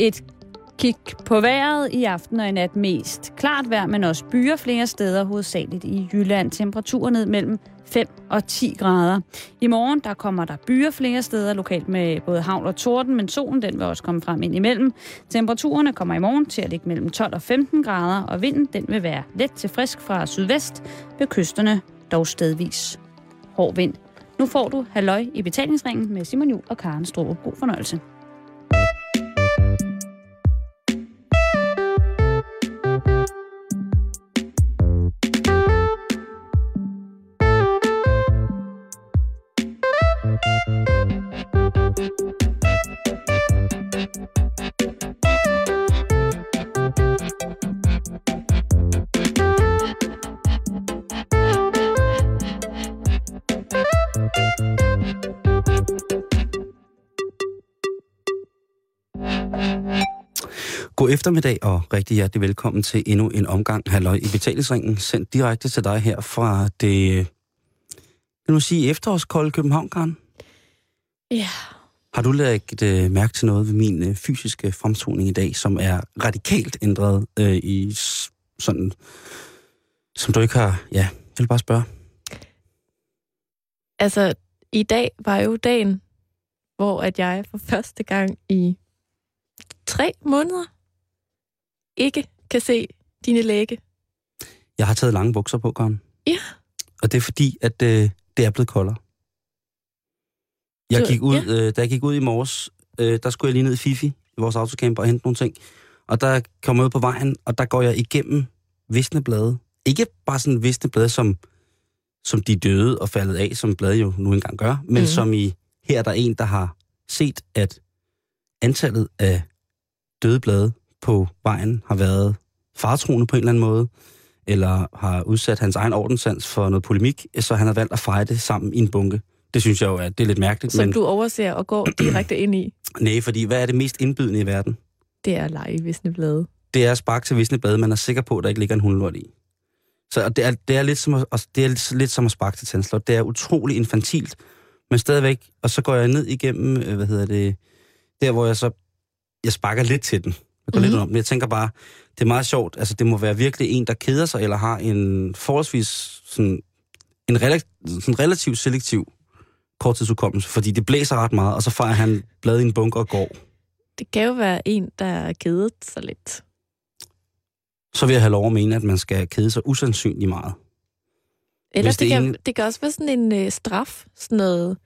Et kig på vejret i aften og i nat mest. Klart vejr, men også byer flere steder, hovedsageligt i Jylland. Temperaturer ned mellem 5 og 10 grader. I morgen der kommer der byer flere steder, lokalt med både havl og torden, men solen den vil også komme frem ind imellem. Temperaturerne kommer i morgen til at ligge mellem 12 og 15 grader, og vinden den vil være let til frisk fra sydvest, ved kysterne dog stedvis hård vind. Nu får du halløj i betalingsringen med Simon Jul og Karen Stroh. God fornøjelse. God eftermiddag og rigtig hjertelig velkommen til endnu en omgang Halløj i betalingsringen, sendt direkte til dig her fra det, kan du sige, efterårskolde København, Karen? Ja. Har du lagt uh, mærke til noget ved min uh, fysiske fremtoning i dag, som er radikalt ændret uh, i sådan, som du ikke har, ja, jeg vil bare spørge. Altså, i dag var jo dagen, hvor at jeg for første gang i tre måneder ikke kan se dine læge. Jeg har taget lange bukser på, Karen. Ja. Og det er fordi, at øh, det er blevet koldere. Jeg gik ud, ja. øh, da jeg gik ud i morges, øh, der skulle jeg lige ned i Fifi, i vores autocamper, og hente nogle ting. Og der kom jeg ud på vejen, og der går jeg igennem visne blade. Ikke bare sådan visne blade, som, som de døde og faldet af, som blade jo nu engang gør, men mm. som i, her er der en, der har set, at antallet af døde blade på vejen har været faretroende på en eller anden måde, eller har udsat hans egen ordenssans for noget polemik, så han har valgt at feje det sammen i en bunke. Det synes jeg jo, at det er lidt mærkeligt, Som men du overser og går direkte ind i. nej, fordi hvad er det mest indbydende i verden? Det er lege i visne blade. Det er at sparke til visne blade, man er sikker på, at der ikke ligger en hundelort i. Så og det er, det er, lidt, som at, og det er lidt som at sparke til tændslot. Det er utrolig infantilt, men stadigvæk, og så går jeg ned igennem, øh, hvad hedder det, der hvor jeg så, jeg sparker lidt til den. Jeg går mm-hmm. lidt Mhm. om, men jeg tænker bare, det er meget sjovt, altså det må være virkelig en, der keder sig, eller har en forholdsvis sådan, en rela- sådan relativt selektiv korttidsudkommelse, fordi det blæser ret meget, og så fejrer han bladet i en bunker og går. Det kan jo være en, der er kedet sig lidt. Så vil jeg have lov at mene, at man skal kede sig usandsynligt meget. Eller det, det kan, ene- det kan også være sådan en øh, straf. Sådan noget,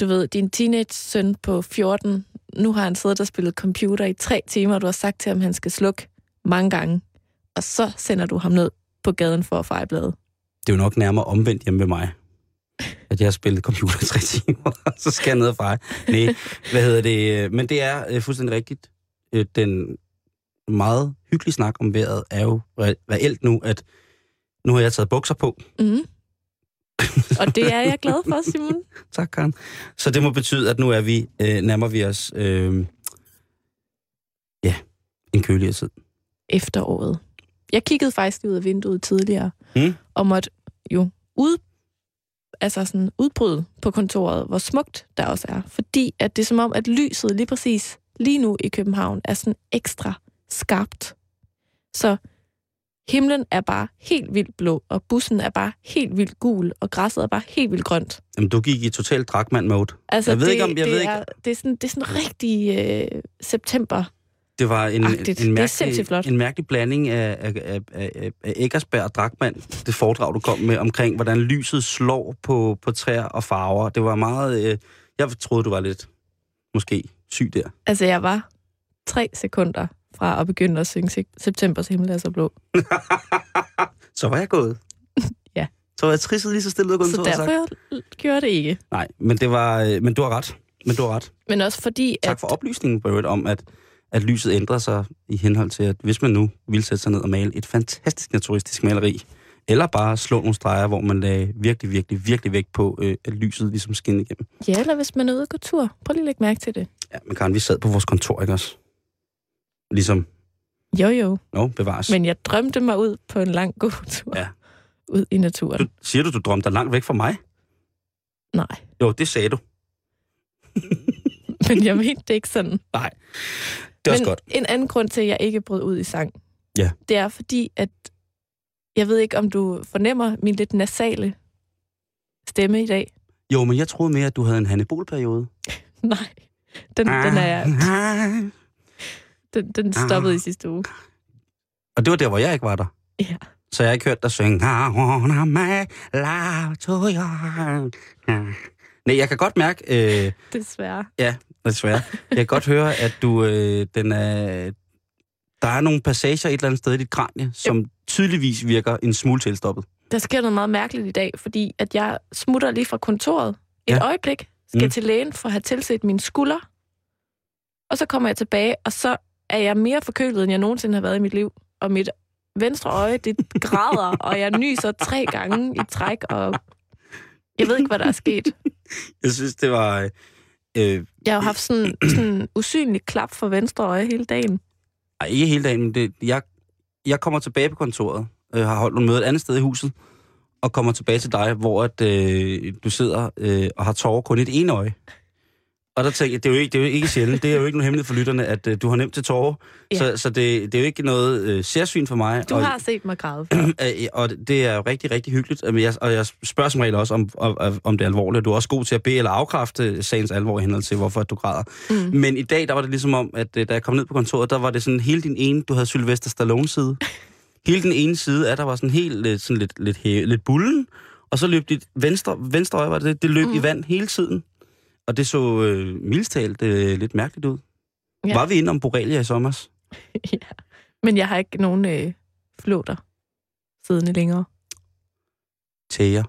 du ved, din teenage-søn på 14, nu har han siddet og spillet computer i tre timer, og du har sagt til ham, at han skal slukke mange gange. Og så sender du ham ned på gaden for at feje bladet. Det er jo nok nærmere omvendt hjemme med mig. At jeg har spillet computer i tre timer, og så skal jeg ned og feje. Nej, hvad hedder det? Men det er øh, fuldstændig rigtigt. Øh, Den meget hyggelige snak om vejret er jo re- reelt nu, at nu har jeg taget bukser på. Mm. og det er jeg glad for, Simon. Tak, Karen. Så det må betyde, at nu er vi, øh, nærmer vi os, øh, ja, en køligere tid. Efteråret. Jeg kiggede faktisk ud af vinduet tidligere, Mm. og måtte jo ud, altså sådan udbryde på kontoret, hvor smukt der også er. Fordi at det er som om, at lyset lige præcis lige nu i København er sådan ekstra skarpt. Så himlen er bare helt vildt blå, og bussen er bare helt vildt gul, og græsset er bare helt vildt grønt. Jamen, du gik i total dragmand-mode. Altså, Jeg ved det, ikke, om- jeg det, ved ikke- er, det, er sådan, det er sådan rigtig øh, september. Det var en, Agtigt. En, mærkelig, flot. en mærkelig blanding af, af, af, af, af Eggersberg og Dragmand, det foredrag, du kom med, omkring, hvordan lyset slår på, på træer og farver. Det var meget... Øh, jeg troede, du var lidt, måske, syg der. Altså, jeg var tre sekunder fra at begynde at synge Se- Septembers himmel er så blå. Så var jeg gået. Ja. Så var jeg tristet lige så stille ud af Så og derfor jeg gjorde det ikke. Nej, men, det var, øh, men du har ret. Men du har ret. Men også fordi, Tak at for oplysningen øvrigt om, at, at lyset ændrer sig i henhold til, at hvis man nu vil sætte sig ned og male et fantastisk naturistisk maleri, eller bare slå nogle streger, hvor man lagde virkelig, virkelig, virkelig vægt på, øh, at lyset ligesom skinner igennem. ja, eller hvis man er ude at gå tur. Prøv lige at lægge mærke til det. Ja, men Karen, vi sad på vores kontor, ikke også? Ligesom, Jo, jo. nå, bevares. Men jeg drømte mig ud på en lang gåtur. Ja. Ud i naturen. Du, siger du, du drømte dig langt væk fra mig? Nej, Jo, det sagde du. men jeg mente det ikke sådan. Nej. Det er også Men godt. en anden grund til, at jeg ikke brød ud i sang, Ja. det er fordi, at jeg ved ikke, om du fornemmer min lidt nasale stemme i dag. Jo, men jeg troede mere, at du havde en Hannibal-periode. Nej, den, den, er, Ah. Den, den stoppede i sidste uge. Og det var der, hvor jeg ikke var der. Ja. Så jeg har ikke hørt dig synge. Ja. Nej, jeg kan godt mærke, øh, Desværre. desværre, jeg kan godt høre, at du, øh, den er, der er nogle passager et eller andet sted i dit kranie, som tydeligvis virker en smule tilstoppet. Der sker noget meget mærkeligt i dag, fordi at jeg smutter lige fra kontoret et Ja. ja. øjeblik, skal Mm. til lægen for at have tilset mine skulder, og så kommer jeg tilbage, og så er jeg mere forkølet, end jeg nogensinde har været i mit liv. Og mit venstre øje, det græder, og jeg nyser tre gange i træk, og jeg ved ikke, hvad der er sket. Jeg synes, det var... Øh, Jeg har haft sådan sådan usynlig klap for venstre øje hele dagen. ej, ikke hele dagen, men det, jeg, jeg kommer tilbage på kontoret, øh, har holdt nogle møder et andet sted i huset, og kommer tilbage til dig, hvor at, øh, du sidder øh, og har tårer kun i et ene øje. Og der tænker jeg, det er jo ikke, det er jo ikke sjældent, det er jo ikke noget hemmeligt for lytterne, at øh, du har nemt til tårer. Ja. Så, så det, det er jo ikke noget øh, særsyn for mig. Du og, har set mig græde før. Øh, og det er jo rigtig, rigtig hyggeligt. Men jeg, og jeg spørger som regel også, om, om, om det er alvorligt. Du er også god til at bede eller afkræfte sagens alvor i henhold til, hvorfor at du græder. Mm. Men i dag, der var det ligesom om, at øh, da jeg kom ned på kontoret, der var det sådan hele din ene, du havde Sylvester Stallone side. Hele den ene side af der var sådan helt lidt, sådan lidt, lidt, hæ- lidt bullen, og så løb dit venstre, venstre øje, var det, det løb. Mm. i vand hele tiden. Og det så øh, mildstalt øh, lidt mærkeligt ud. Ja. Var vi inde om Borrelia i sommer? ja. Men jeg har ikke nogen øh, flåter siddende længere. Tæger.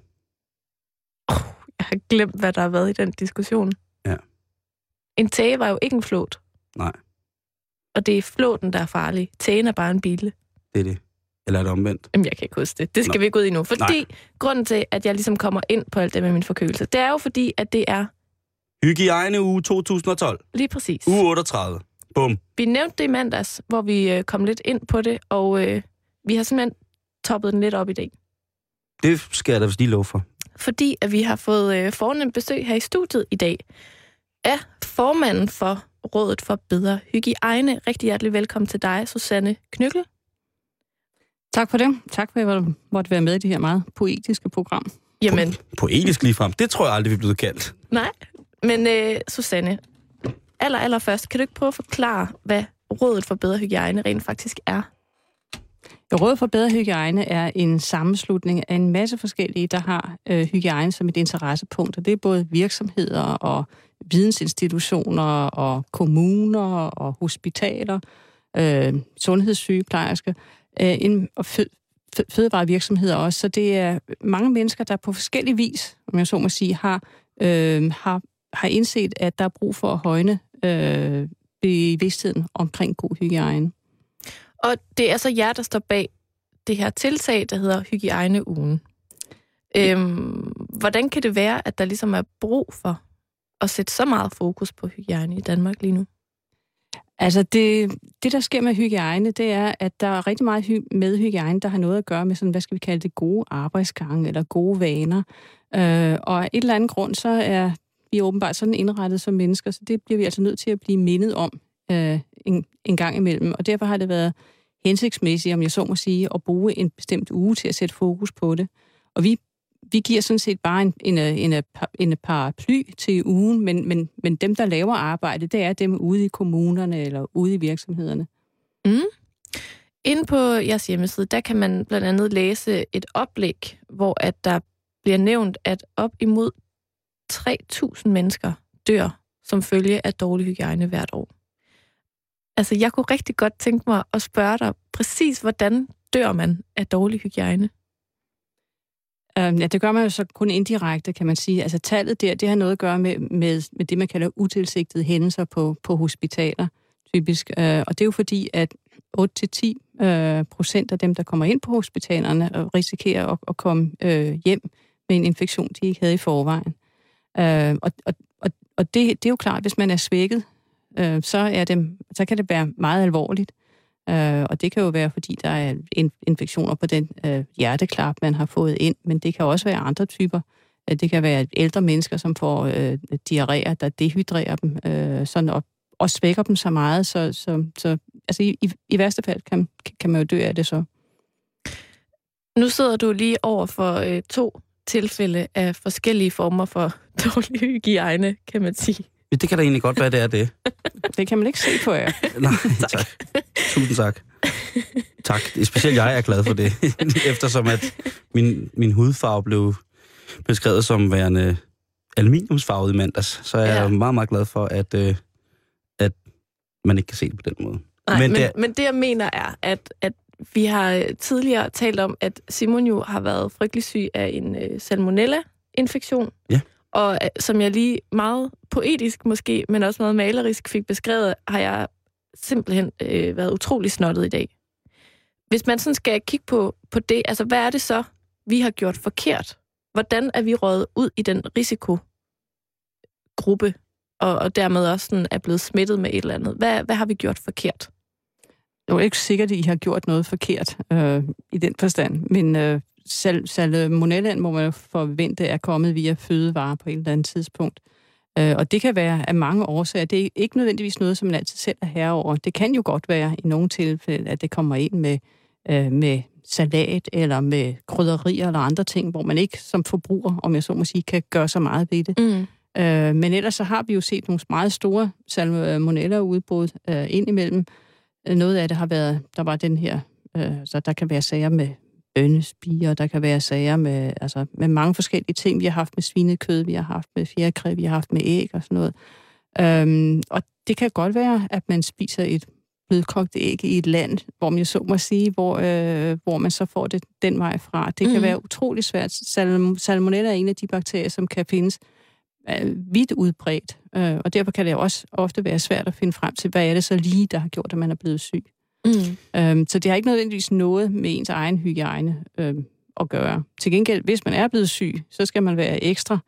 Jeg har glemt, hvad der har været i den diskussion. Ja. En tæge var jo ikke en flåt. Nej. Og det er flåten, der er farlig. Tægen er bare en bile. Det er det. Eller er det omvendt? Jamen, jeg kan ikke huske det. Det skal Nå. vi ikke ud i nu. Fordi Nej. grunden til, at jeg ligesom kommer ind på alt det med min forkølelse, det er jo fordi, at det er Hygiejne uge 2012. lige præcis. Uge 38. Bum. Vi nævnte det i mandags, hvor vi øh, kom lidt ind på det, og øh, vi har simpelthen toppet den lidt op i dag. Det skal jeg da lige love for. fordi at vi har fået øh, fornemt besøg her i studiet i dag af formanden for Rådet for Bedre Hygiejne. Rigtig hjertelig velkommen til dig, Susanne Knykkel. Tak for det. Tak for, at jeg måtte være med i det her meget poetiske program. Jamen, Poetisk ligefrem. Det tror jeg aldrig, vi er blevet kaldt. nej. Men øh, Susanne, aller, aller først, kan du ikke prøve at forklare, hvad Rådet for Bedre Hygiejne rent faktisk er? Rådet for Bedre Hygiejne er en sammenslutning af en masse forskellige, der har øh, hygiejne som et interessepunkt. Og det er både virksomheder og vidensinstitutioner og kommuner og hospitaler, øh, sundhedssygeplejersker øh, en, og fød, fød, fødevarevirksomheder også. Så det er mange mennesker, der på forskellige vis, om jeg så må sige, har, øh, har, har indset, at der er brug for at højne øh, bevidstheden omkring god hygiejne. Og det er så jer, der står bag det her tiltag, der hedder Hygiejneugen. Øhm, hvordan kan det være, at der ligesom er brug for at sætte så meget fokus på hygiejne i Danmark lige nu? Altså det, det, der sker med hygiejne, det er, at der er rigtig meget hy- med hygiejne, der har noget at gøre med sådan, hvad skal vi kalde det, gode arbejdsgange eller gode vaner. Øh, og af et eller andet grund, så er vi åbenbart sådan indrettet som mennesker, så det bliver vi altså nødt til at blive mindet om øh, en, en gang imellem. Og derfor har det været hensigtsmæssigt, om jeg så må sige, at bruge en bestemt uge til at sætte fokus på det. Og vi, vi giver sådan set bare en, en, en, en paraply til ugen, men, men, men dem, der laver arbejde, det er dem ude i kommunerne eller ude i virksomhederne. Mm. Inde på jeres hjemmeside, der kan man blandt andet læse et oplæg, hvor at der bliver nævnt, at op imod 3.000 mennesker dør som følge af dårlig hygiejne hvert år. Altså, jeg kunne rigtig godt tænke mig at spørge dig præcis, hvordan dør man af dårlig hygiejne? Um, ja, det gør man jo så kun indirekte, kan man sige. Altså tallet der, det har noget at gøre med, med, med det, man kalder utilsigtede hændelser på, på hospitaler, typisk. Øh, og det er jo fordi, at 8-10 uh, øh, procent af dem, der kommer ind på hospitalerne, risikerer at, at komme øh, hjem med en infektion, de ikke havde i forvejen. Øh, og og, og, og det, det er jo klart, hvis man er svækket, øh, så, er det, så kan det være meget alvorligt. Øh, og det kan jo være, fordi der er infektioner på den øh, hjerteklap, man har fået ind, men det kan også være andre typer. Øh, det kan være ældre mennesker, som får øh, diarréer, der dehydrerer dem øh, sådan op, og svækker dem så meget, så, så, så altså i, i, i værste fald kan, kan man jo dø af det så. Nu sidder du lige over for øh, to tilfælde af forskellige former for dårlig hygiejne, kan man sige. Ja, det kan da egentlig godt være, det er det. Det kan man ikke se på jer. Nej, tak. tak. Tusind tak. Tak. Specielt jeg er glad for det, eftersom at min, min hudfarve blev beskrevet som værende aluminiumsfarvet i mandags, så er ja. jeg meget, meget glad for, at, øh, at man ikke kan se det på den måde. Nej, men, men, det, men det jeg mener er, at, at vi har tidligere talt om, at Simon jo har været frygtelig syg af en øh, salmonella-infektion. Ja. Og øh, som jeg lige meget poetisk måske, men også meget malerisk fik beskrevet, har jeg simpelthen øh, været utrolig snottet i dag. Hvis man sådan skal kigge på, på det, altså hvad er det så, vi har gjort forkert? Hvordan er vi røget ud i den risikogruppe, og, og dermed også sådan er blevet smittet med et eller andet? Hvad, hvad har vi gjort forkert? Det er ikke sikkert, at I har gjort noget forkert øh, i den forstand, men øh, sal salmonellaen må man forvente er kommet via fødevarer på et eller andet tidspunkt. Øh, og det kan være af mange årsager. Det er ikke nødvendigvis noget, som man altid selv er herre over. Det kan jo godt være i nogle tilfælde, at det kommer ind med, øh, med salat eller med krydderier eller andre ting, hvor man ikke som forbruger, om jeg så må sige, kan gøre så meget ved det. Mm. Øh, men ellers så har vi jo set nogle meget store salmonella-udbrud øh, indimellem. Noget af det har været, der var den her, øh, så der kan være sager med bønnespiger, der kan være sager med, altså, med mange forskellige ting. Vi har haft med svinekød, vi har haft med fjerkræ, vi har haft med æg og sådan noget. Øhm, og det kan godt være, at man spiser et blødkogt æg i et land, hvor man så må sige, hvor, øh, hvor man så får det den vej fra. Det kan mm. være utrolig svært. Salm- salmonella er en af de bakterier, som kan findes øh, vidt udbredt, øh, og derfor kan det også ofte være svært at finde frem til, hvad er det så lige, der har gjort, at man er blevet syg. Mm. Øhm, så det har ikke nødvendigvis noget med ens egen hygiejne øhm, at gøre. Til gengæld, hvis man er blevet syg, så skal man være ekstra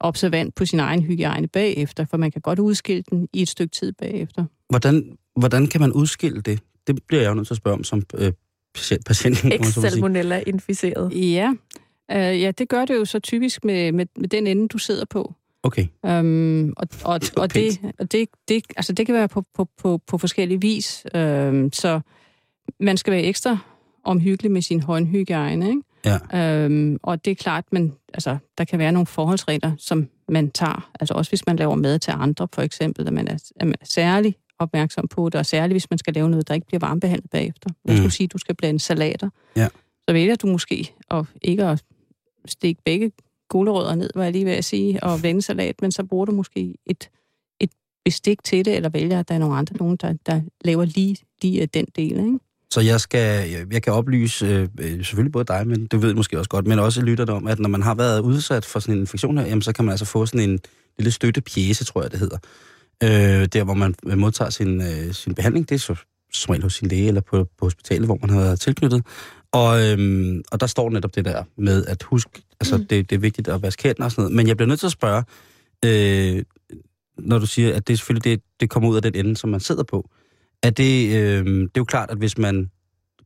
observant på sin egen hygiejne bagefter, for man kan godt udskille den i et stykke tid bagefter. Hvordan, hvordan kan man udskille det? Det bliver jeg jo nødt til at spørge om som øh, patient. patient Ex-salmonella-inficeret. Ja. Øh, ja, det gør det jo så typisk med, med, med den ende, du sidder på. Okay. Øhm, og og, det og, det, og det, det, altså det kan være på, på, på, på forskellige vis. Øhm, så man skal være ekstra omhyggelig med sin håndhygiejne. Ikke? Ja. Øhm, og det er klart, men altså, der kan være nogle forholdsregler, som man tager. Altså også hvis man laver mad til andre, for eksempel, at man er, at man er særlig opmærksom på det, og særligt hvis man skal lave noget, der ikke bliver varmebehandlet bagefter. Hvis mm. du siger, at du skal blande salater, ja. så vælger du måske og ikke at stikke begge gulerødder ned, var jeg lige ved at sige, og vendesalat, men så bruger du måske et, et bestik til det, eller vælger, at der er nogle andre, nogen, der, der laver lige, lige den del, ikke? Så jeg skal, jeg kan oplyse øh, selvfølgelig både dig, men du ved måske også godt, men også lytterne om, at når man har været udsat for sådan en infektion her, jamen, så kan man altså få sådan en lille støttepjæse, tror jeg det hedder. Øh, der, hvor man modtager sin, øh, sin behandling, det er så som regel hos sin læge eller på, på hospitalet, hvor man har været tilknyttet. Og, øhm, og der står netop det der med at husk, altså mm. det, det er vigtigt at vaske hænder og sådan noget. Men jeg bliver nødt til at spørge, øh, når du siger, at det selvfølgelig det, det kommer ud af den ende, som man sidder på. Er det, øh, det er jo klart, at hvis man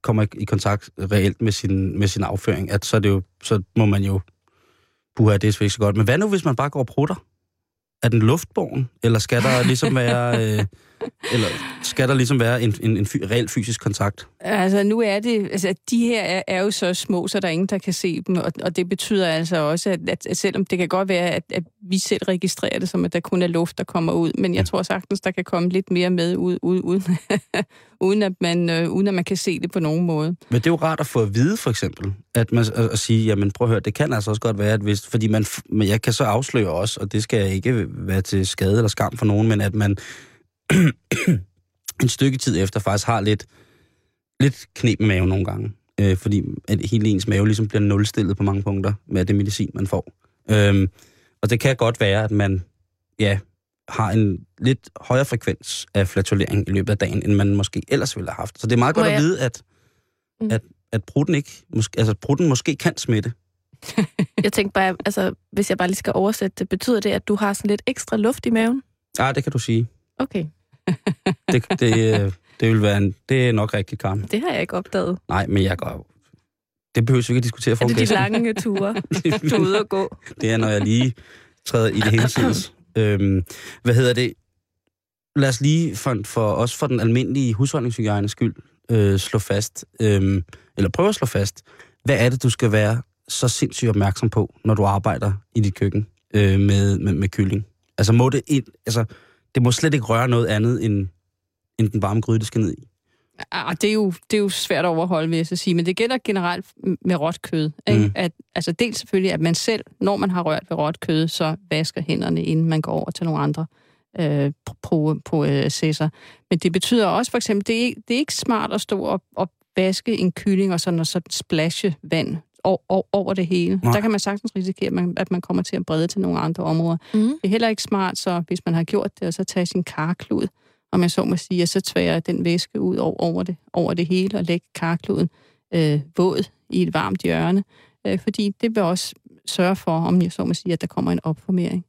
kommer i kontakt reelt med sin, med sin afføring, at så, er det jo, så må man jo buha, det er ikke så godt. Men hvad nu, hvis man bare går og prutter? Er den luftborgen, eller skal der ligesom være... Øh, eller skal der ligesom være en, en, en reelt fysisk kontakt? Altså nu er det, altså de her er, er jo så små, så der er ingen, der kan se dem, og, og det betyder altså også, at, at, at selvom det kan godt være, at, at vi selv registrerer det som, at der kun er luft, der kommer ud, men jeg ja. tror sagtens, der kan komme lidt mere med ud, ud uden, uden, at man, øh, uden at man kan se det på nogen måde. Men det er jo rart at få at vide, for eksempel, at, man, at, at sige, jamen prøv at høre, det kan altså også godt være, at hvis, fordi man, men jeg kan så afsløre også, og det skal ikke være til skade eller skam for nogen, men at man en stykke tid efter faktisk har lidt, lidt knep med maven nogle gange. Øh, fordi at hele ens mave ligesom bliver nulstillet på mange punkter med det medicin, man får. Øhm, og det kan godt være, at man ja, har en lidt højere frekvens af flatulering i løbet af dagen, end man måske ellers ville have haft. Så det er meget godt at vide, at, mm. at, at bruden ikke, måske, altså bruden måske kan smitte. jeg tænkte bare, altså, hvis jeg bare lige skal oversætte det, betyder det, at du har sådan lidt ekstra luft i maven? Ja, det kan du sige. Okay. det, det, øh, det, vil være en, det er nok rigtigt, Karen. Det har jeg ikke opdaget. Nej, men jeg går det behøver vi ikke at diskutere for Er det de lange ture, du er ude at gå? det er, når jeg lige træder i det hele tiden. øhm, hvad hedder det? lad os lige for, for også for den almindelige husholdningshygiejnes skyld øh, slå fast, øh, eller prøve at slå fast, hvad er det, du skal være så sindssygt opmærksom på, når du arbejder i dit køkken øh, med, med, med kylling? Altså må det ind, altså, det må slet ikke røre noget andet end, end den varme gryde, det skal ned i. Ah, det, er jo, det er jo svært at overholde, vil jeg så sige, men det gælder generelt med råt kød. Ikke? Mm. At, altså dels selvfølgelig, at man selv, når man har rørt ved råt kød, så vasker hænderne, inden man går over til nogle andre øh, processer. Men det betyder også for eksempel, det er, ikke- det er ikke smart at stå og, og vaske en kylling og sådan, og så splashe vand over, det hele. Nej. Der kan man sagtens risikere, at man, at man kommer til at brede til nogle andre områder. Mm. Det er heller ikke smart, så hvis man har gjort det, og så tage sin karklud, om jeg så må sige, og så tværer den væske ud over, over, det, over det hele, og lægge karkluden øh, våd i et varmt hjørne. Øh, fordi det vil også sørge for, om jeg så må sige, at der kommer en opformering.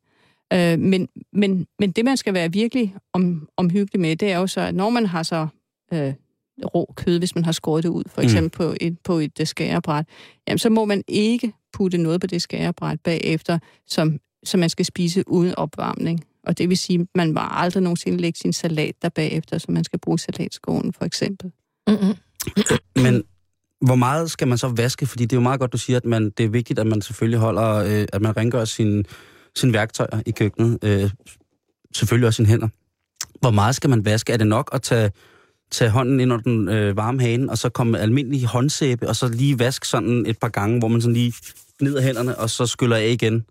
Øh, men, men, men det, man skal være virkelig om, omhyggelig med, det er jo så, at når man har så øh, rå kød, hvis man har skåret det ud, for Mm. eksempel på et, på et øh, skærebræt, jamen så må man ikke putte noget på det skærebræt bagefter, som, som man skal spise uden opvarmning. Og det vil sige, at man må aldrig nogensinde lægge sin salat der bagefter, så man skal bruge salatskålen for eksempel. Mm-hmm. Men hvor meget skal man så vaske? Fordi det er jo meget godt, du siger, at man, det er vigtigt, at man selvfølgelig holder, øh, at man rengør sine sin værktøjer i køkkenet. Øh, selvfølgelig også sine hænder. Hvor meget skal man vaske? Er det nok at tage, tage hånden ind under den øh, varme hane, og så komme med almindelig håndsæbe, og så lige vaske sådan et par gange, hvor man sådan lige af hænderne, og så skyller af igen,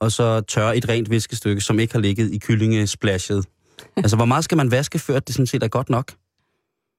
og så tørre et rent viskestykke, som ikke har ligget i kyllingesplashet. altså, hvor meget skal man vaske, før det sådan set er godt nok?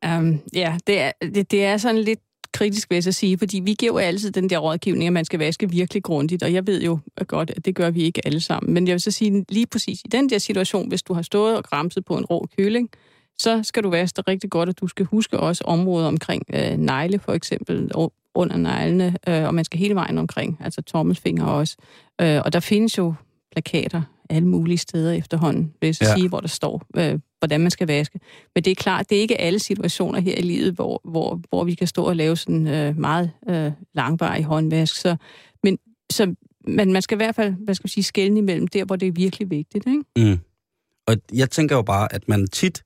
Um, ja, det er, det, det er sådan lidt kritisk, vil jeg så sige, fordi vi giver jo altid den der rådgivning, at man skal vaske virkelig grundigt, og jeg ved jo godt, at det gør vi ikke alle sammen. Men jeg vil så sige, lige præcis i den der situation, hvis du har stået og græmset på en rå kylling, så skal du vaske det rigtig godt, og du skal huske også områder omkring øh, negle, for eksempel, under neglene, øh, og man skal hele vejen omkring, altså tommelfinger også. Øh, og der findes jo plakater alle mulige steder efterhånden, vil jeg Ja. sige, hvor der står, øh, hvordan man skal vaske. Men det er klart, det er ikke alle situationer her i livet, hvor, hvor, hvor vi kan stå og lave sådan øh, meget øh, langvarig håndvask. Så, men, så, men man skal i hvert fald, hvad skal man sige, skelne imellem der, hvor det er virkelig vigtigt. Ikke? Mm. Og jeg tænker jo bare, at man tit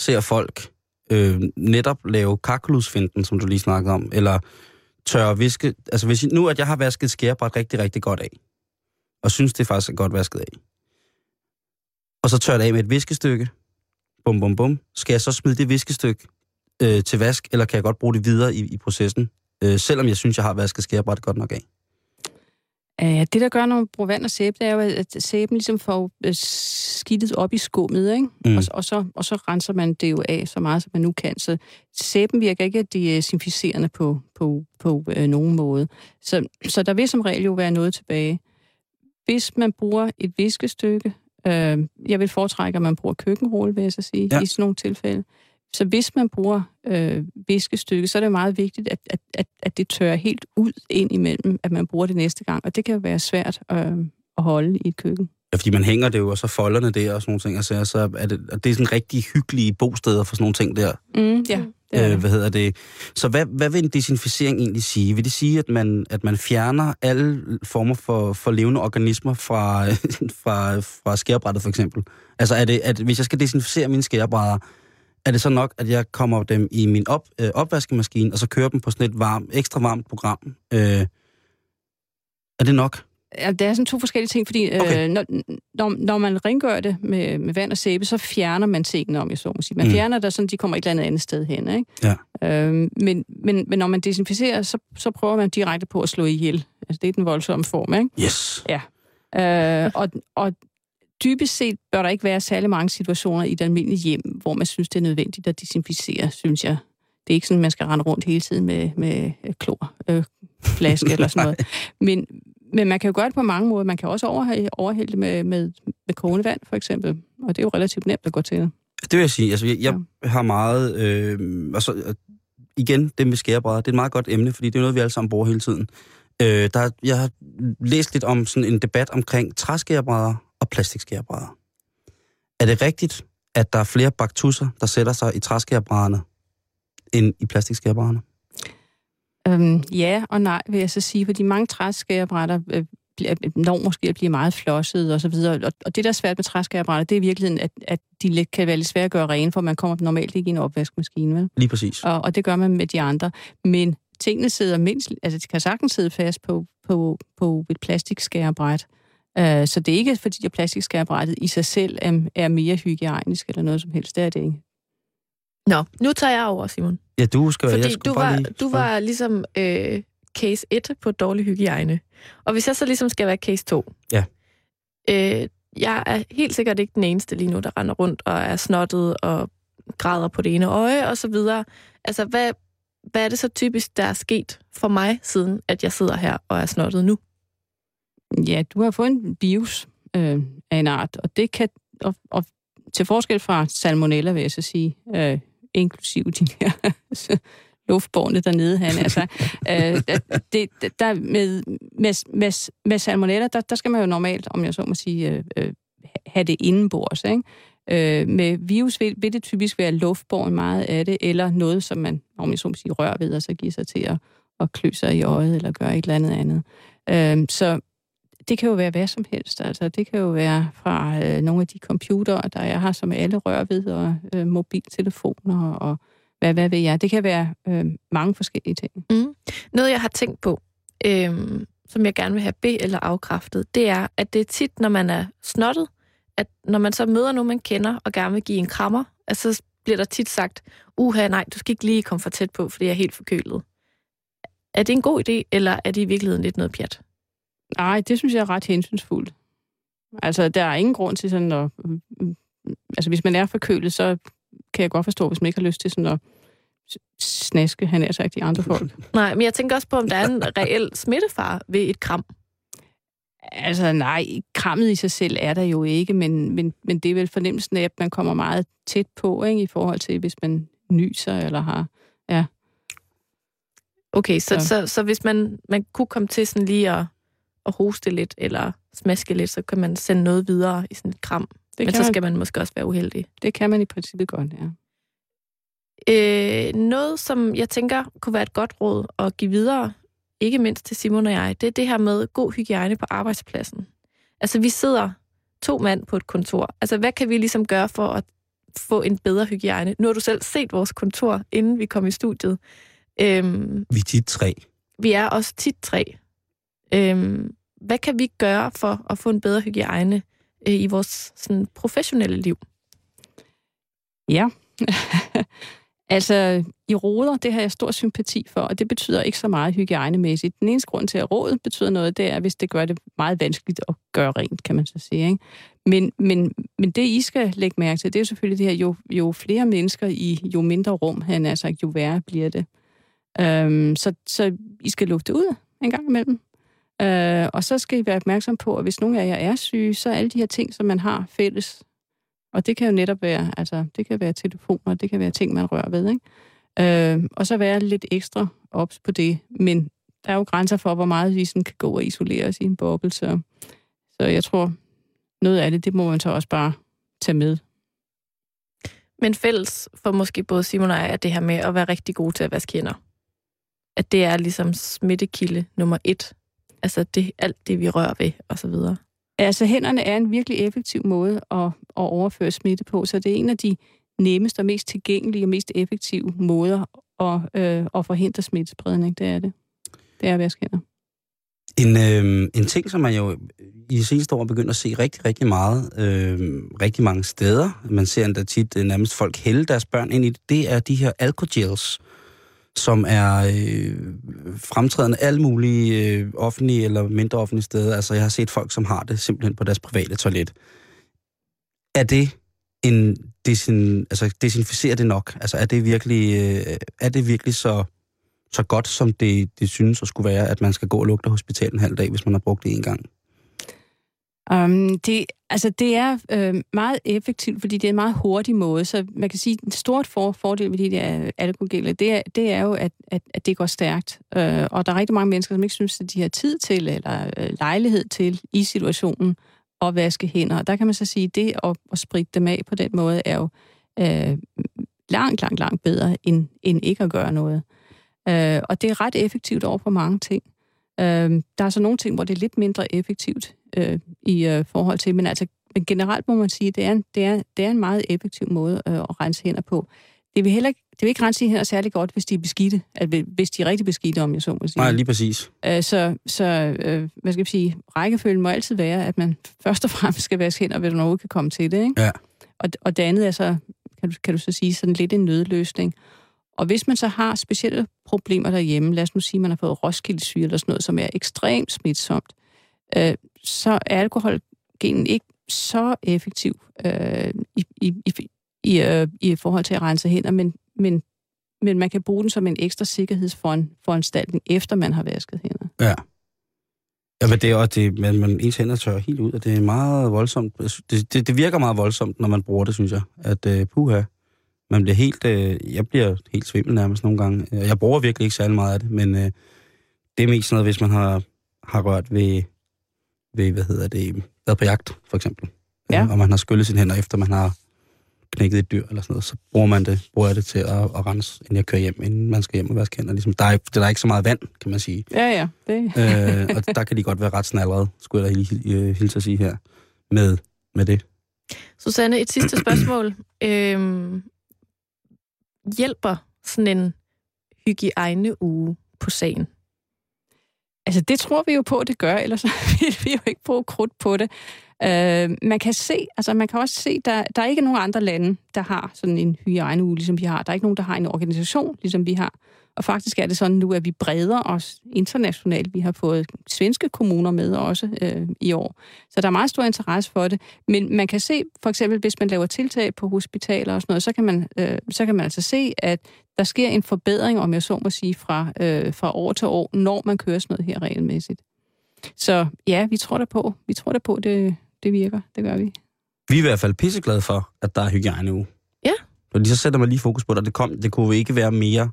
ser folk øh, netop lave kakkelusfinden, som du lige snakkede om, eller tørre viske. Altså hvis nu, at jeg har vasket skærebræt rigtig, rigtig godt af, og synes, det faktisk er godt vasket af, og så tørrer det af med et viskestykke, bum, bum, bum, skal jeg så smide det viskestykke øh, til vask, eller kan jeg godt bruge det videre i, i processen, øh, selvom jeg synes, jeg har vasket skærebræt godt nok af? Uh, det, der gør, når man bruger vand og sæbe, det er jo, at sæben ligesom får uh, skidtet op i skummet, ikke? Mm. Og, og, så, og så renser man det jo af så meget, som man nu kan. Så sæben virker ikke desinficerende på, på, på uh, nogen måde. Så, så der vil som regel jo være noget tilbage. Hvis man bruger et viskestykke, uh, jeg vil foretrække, at man bruger køkkenrulle, vil jeg så sige, Ja. ja. i sådan nogle tilfælde. Så hvis man bruger øh, viskestykke, så er det meget vigtigt, at, at, at, at det tørrer helt ud ind imellem, at man bruger det næste gang. Og det kan jo være svært øh, at holde i et køkken. Ja, fordi man hænger det jo, og så folderne der og sådan nogle ting, og så, er det, og det er sådan rigtig hyggelige bosteder for sådan nogle ting der. Mm, ja, det Øh, hvad hedder det? Så hvad, hvad vil en desinficering egentlig sige? Vil det sige, at man, at man fjerner alle former for, for levende organismer fra, fra, fra skærebrættet for eksempel? Altså er det, at hvis jeg skal desinficere mine skærebrædder, er det så nok, at jeg kommer dem i min op, øh, opvaskemaskine, og så kører dem på sådan et varm, ekstra varmt program? Øh, er det nok? Ja, det er sådan to forskellige ting, fordi Okay. okay. øh, når, når, når man rengør det med, med vand og sæbe, så fjerner man tingene, om jeg så må sige. Man Mm. fjerner det, sådan de kommer et eller andet andet sted hen. Ikke? Ja. Øhm, men, men, men når man desinficerer, så, så prøver man direkte på at slå ihjel. Altså, det er den voldsomme form, ikke? Yes. Øh, og, og dybest set bør der ikke være særlig mange situationer i et almindeligt hjem, hvor man synes, det er nødvendigt at desinficere, synes jeg. Det er ikke sådan, man skal rende rundt hele tiden med, med klor, øh, flaske eller sådan noget. Men, men man kan jo gøre det på mange måder. Man kan også overhælde, overhælde det med, med, med kogende vand, for eksempel. Og det er jo relativt nemt at gå til. Det vil jeg sige. Altså, jeg, jeg har meget... Øh, altså, øh, igen, det med skærebrædder, det er et meget godt emne, fordi det er noget, vi alle sammen bruger hele tiden. Øh, der, er- jeg har læst lidt om sådan en debat omkring træskærebrædder og plastikskærebrædder. Er det rigtigt, at der er flere baktusser, der sætter sig i træskærebrædderne, end i plastikskærebrædderne? Øhm, ja og nej, vil jeg så sige, fordi mange træskærebrætter øh, når måske at blive meget flosset og så videre. Og, og det, der er svært med træskærebrætter, det er i virkeligheden, at, at de lidt, kan være lidt svære at gøre rene, for man kommer normalt ikke i en opvaskemaskine. Vel? Lige præcis. Og, og det gør man med de andre. Men tingene sidder mindst, altså de kan sagtens sidde fast på, på, på et plastikskærebræt. Uh, så det er ikke, fordi at plastikskærebrættet i sig selv er, er mere hygiejnisk eller noget som helst. Det er det ikke. Nå, nu tager jeg over, Simon. Ja, du skal... Fordi jeg skulle du bare var, lige, du var ligesom øh, case 1 på dårlig hygiejne. Og hvis jeg så ligesom skal være case 2. Ja. Øh, jeg er helt sikkert ikke den eneste lige nu, der render rundt og er snottet og græder på det ene øje og så videre. Altså, hvad, hvad er det så typisk, der er sket for mig, siden at jeg sidder her og er snottet nu? Ja, du har fået en bius øh, af en art, og det kan, og, og til forskel fra salmonella, vil jeg så sige, øh, inklusiv de her luftbårne dernede, han altså, øh, det, der med, med, med, med salmonella, der, der skal man jo normalt, om jeg så må sige, øh, øh have det indenbords, ikke? Øh, med virus vil, vil det typisk være luftborgen meget af det, eller noget, som man, om jeg så må sige, rører ved, og så giver sig til at, at klø sig i øjet, eller gøre et eller andet andet. Øh, så det kan jo være hvad som helst. Altså, det kan jo være fra øh, nogle af de computere, der jeg har, som alle rører ved, og øh, mobiltelefoner, og hvad, hvad ved jeg. Det kan være øh, mange forskellige ting. Mm. Noget, jeg har tænkt på, øh, som jeg gerne vil have be- eller afkræftet, det er, at det er tit, når man er snottet, at når man så møder nogen, man kender, og gerne vil give en krammer, at så bliver der tit sagt, uha, nej, du skal ikke lige komme for tæt på, for jeg er helt forkølet. Er det en god idé, eller er det i virkeligheden lidt noget pjat? Nej, det synes jeg er ret hensynsfuldt. Altså, der er ingen grund til sådan at... Altså, hvis man er forkølet, så kan jeg godt forstå, hvis man ikke har lyst til sådan at snaske, han er sagt, de andre folk. Nej, men jeg tænker også på, om der er en reel smittefar ved et kram. Altså nej, krammet i sig selv er der jo ikke, men, men, men det er vel fornemmelsen af, at man kommer meget tæt på, ikke, i forhold til, hvis man nyser eller har... Ja. Okay, så, så, så, så hvis man, man kunne komme til sådan lige at, at hoste lidt, eller smaske lidt, så kan man sende noget videre i sådan et kram. Det, Men så man, skal man måske også være uheldig. det kan man i princippet godt, ja. Øh, noget, som jeg tænker kunne være et godt råd at give videre, ikke mindst til Simon og jeg, det er det her med god hygiejne på arbejdspladsen. Altså, vi sidder to mand på et kontor. Altså, hvad kan vi ligesom gøre for at få en bedre hygiejne? Nu har du selv set vores kontor, inden vi kom i studiet. Øhm, Vi er tit tre. vi er også tit tre. Øhm, hvad kan vi gøre for at få en bedre hygiejne øh, i vores sådan, professionelle liv? Ja. altså, i roder, det har jeg stor sympati for, og det betyder ikke så meget hygiejnemæssigt. Den eneste grund til, at rådet betyder noget, det er, hvis det gør det meget vanskeligt at gøre rent, kan man så sige. Ikke? Men, men, men det, I skal lægge mærke til, det er selvfølgelig det her, jo, jo flere mennesker i jo mindre rum, han er sagt, jo værre bliver det. Øhm, så, så I skal lufte ud en gang imellem. Øh, og så skal I være opmærksom på, at hvis nogen af jer er syge, så er alle de her ting, som man har fælles, og det kan jo netop være, altså, det kan være telefoner, det kan være ting, man rører ved, ikke? Øh, og så være lidt ekstra ops på det. Men der er jo grænser for, hvor meget vi sådan kan gå og isolere os i en boble, så, så jeg tror, noget af det, det må man så også bare tage med. Men fælles for måske både Simon og jeg er det her med at være rigtig god til at vaske hænder. At det er ligesom smittekilde nummer et. Altså det, alt det, vi rører ved, og så videre. Altså, hænderne er en virkelig effektiv måde at, at overføre smitte på, så det er en af de nemmeste og mest tilgængelige og mest effektive måder at, øh, at forhindre smittespredning. Det er det. Det er at vaske hænder. En, øh, en ting, som man jo i de seneste år begyndt at se rigtig, rigtig meget, øh, rigtig mange steder, man ser endda tit øh, nærmest folk hælde deres børn ind i det, det er de her alkogels, som er øh, fremtrædende alle mulige øh, offentlige eller mindre offentlige steder. Altså, jeg har set folk, som har det simpelthen på deres private toilet. Er det en desin, altså, desinficerer det nok? Altså, er det virkelig, øh, er det virkelig så så godt, som det, det synes at skulle være, at man skal gå og lugte hospitalet en halv dag, hvis man har brugt det en gang? Um, det, altså det er øh, meget effektivt, fordi det er en meget hurtig måde, så man kan sige, at en stort for, fordel ved de der øh, alkogeler, det er, det er jo, at, at, at det går stærkt. Øh, og der er rigtig mange mennesker, som ikke synes, at de har tid til, eller øh, lejlighed til i situationen, at vaske hænder. Og der kan man så sige, at det at, at spritte dem af på den måde, er jo øh, langt, langt, langt bedre, end, end ikke at gøre noget. Øh, og det er ret effektivt over for mange ting. Øh, der er så nogle ting, hvor det er lidt mindre effektivt øh, i øh, forhold til, men altså men generelt må man sige, at det er en, det er, det er en meget effektiv måde øh, at rense hænder på. Det vil heller ikke, det vil ikke rense hænder særlig godt, hvis de er beskidte. Altså, hvis de er rigtig beskidte, om jeg så må sige. Nej, lige præcis. Øh, så så øh, hvad skal jeg sige, rækkefølgen må altid være, at man først og fremmest skal vaske hænder, hvis du overhovedet kan komme til det. Ikke? Ja. Og, og det andet er så, kan du, kan du så sige, sådan lidt en nødløsning. Og hvis man så har specielle problemer derhjemme, lad os nu sige, at man har fået roskildesyre eller sådan noget, som er ekstremt smitsomt, øh, så er alkoholgenen ikke så effektiv øh, i, i, i, i, øh, i forhold til at rense hænder, men, men, men man kan bruge den som en ekstra sikkerhedsforanstaltning, efter man har vasket hænder. Ja. Ja, men det er også det, man, man, ens hænder tørrer helt ud, og det er meget voldsomt. Det, det, det virker meget voldsomt, når man bruger det, synes jeg. At øh, puha, man bliver helt, uh, jeg bliver helt svimmel nærmest nogle gange. Jeg bruger virkelig ikke særlig meget af det, men uh, det er mest noget, hvis man har, har rørt ved, ved, hvad hedder det, været på jagt, for eksempel. Ja. Og man har skyllet sine hænder, efter man har knækket et dyr eller sådan noget, så bruger man det, bruger jeg det til at, at rense, inden jeg kører hjem, inden man skal hjem og vaske hænder. Ligesom, der, er, der er ikke så meget vand, kan man sige. Ja, ja. Det. øh, og der kan de godt være ret snallerede, skulle jeg da hilse, hilse at sige her, med, med det. Susanne, et sidste spørgsmål. Øhm, hjælper sådan en hygiejneuge på sagen? Altså, det tror vi jo på, at det gør, ellers vil vi jo ikke bruge krudt på det. Øh, man kan se, altså man kan også se, der, der er ikke nogen andre lande, der har sådan en hygiejneuge, ligesom vi har. Der er ikke nogen, der har en organisation, ligesom vi har. Og faktisk er det sådan nu, at vi breder os internationalt. Vi har fået svenske kommuner med også øh, i år. Så der er meget stor interesse for det. Men man kan se, for eksempel hvis man laver tiltag på hospitaler og sådan noget, så kan man, øh, så kan man altså se, at der sker en forbedring, om jeg så må sige, fra, øh, fra år til år, når man kører sådan noget her regelmæssigt. Så ja, vi tror der på. Vi tror der på, det, det virker. Det gør vi. Vi er i hvert fald pisseglade for, at der er hygiejneuge. Ja. Fordi så sætter man lige fokus på det, og det, kom, det kunne ikke være mere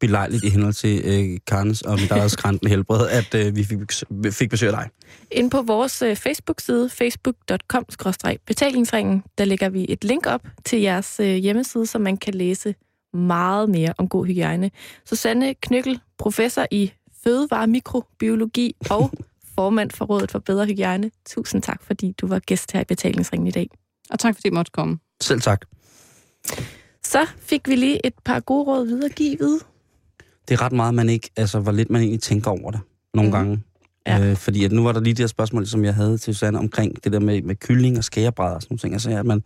belejligt i henhold til øh, Karens og mit eget skræntende helbred, at øh, vi fik, fik besøg af dig. Ind på vores øh, Facebook-side, facebook.com-betalingsringen, der lægger vi et link op til jeres øh, hjemmeside, så man kan læse meget mere om god hygiejne. Susanne Knykkel, professor i fødevare mikrobiologi og formand for Rådet for Bedre Hygiejne. Tusind tak, fordi du var gæst her i betalingsringen i dag. Og tak, fordi I måtte komme. Selv tak. Så fik vi lige et par gode råd videre givet. Det er ret meget, man ikke, altså hvor lidt man egentlig tænker over det nogle mm. gange. Ja. Øh, fordi at nu var der lige det her spørgsmål, som jeg havde til Susanne omkring det der med, med kylling og skærebrædder og sådan nogle ting. Altså, at man,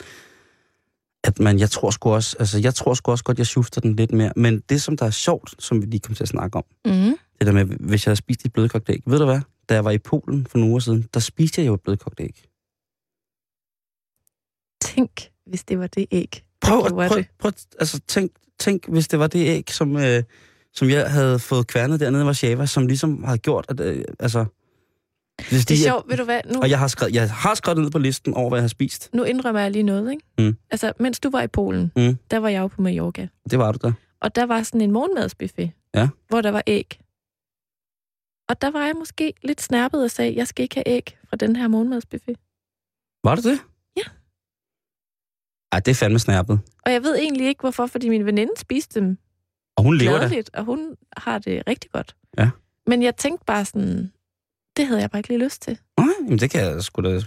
at man, jeg tror sgu også, altså jeg tror sgu også godt, jeg shifter den lidt mere. Men det, som der er sjovt, som vi lige kom til at snakke om, Mm. det der med, hvis jeg havde spist et blødkogt æg. Ved du hvad? Da jeg var i Polen for nogle uger siden, der spiste jeg jo et blødkogt æg. Tænk, hvis det var det æg. Prøv, at, prøv, det. prøv, altså tænk, tænk, hvis det var det æg, som, øh, som jeg havde fået kværnet dernede i Warszawa, som ligesom havde gjort, at, øh, altså... Hvis Det er de- sjovt, ved du hvad? Nu, Og jeg har, skrevet, jeg har skrevet ned på listen over, hvad jeg har spist. nu indrømmer jeg lige noget, ikke? Mm. Altså, mens du var i Polen, Mm. der var jeg jo på Mallorca. Det var du da. Og der var sådan en morgenmadsbuffet, Ja. hvor der var æg. Og der var jeg måske lidt snærpet og sagde, jeg skal ikke have æg fra den her morgenmadsbuffet. Var det det? Ja. Ej, det er fandme snærpet. Og jeg ved egentlig ikke, hvorfor, fordi min veninde spiste dem Og hun lever da. gladeligt, og hun har det rigtig godt. Ja. Men jeg tænkte bare sådan, det havde jeg bare ikke lige lyst til. Nej, jamen det kan jeg sgu da Også,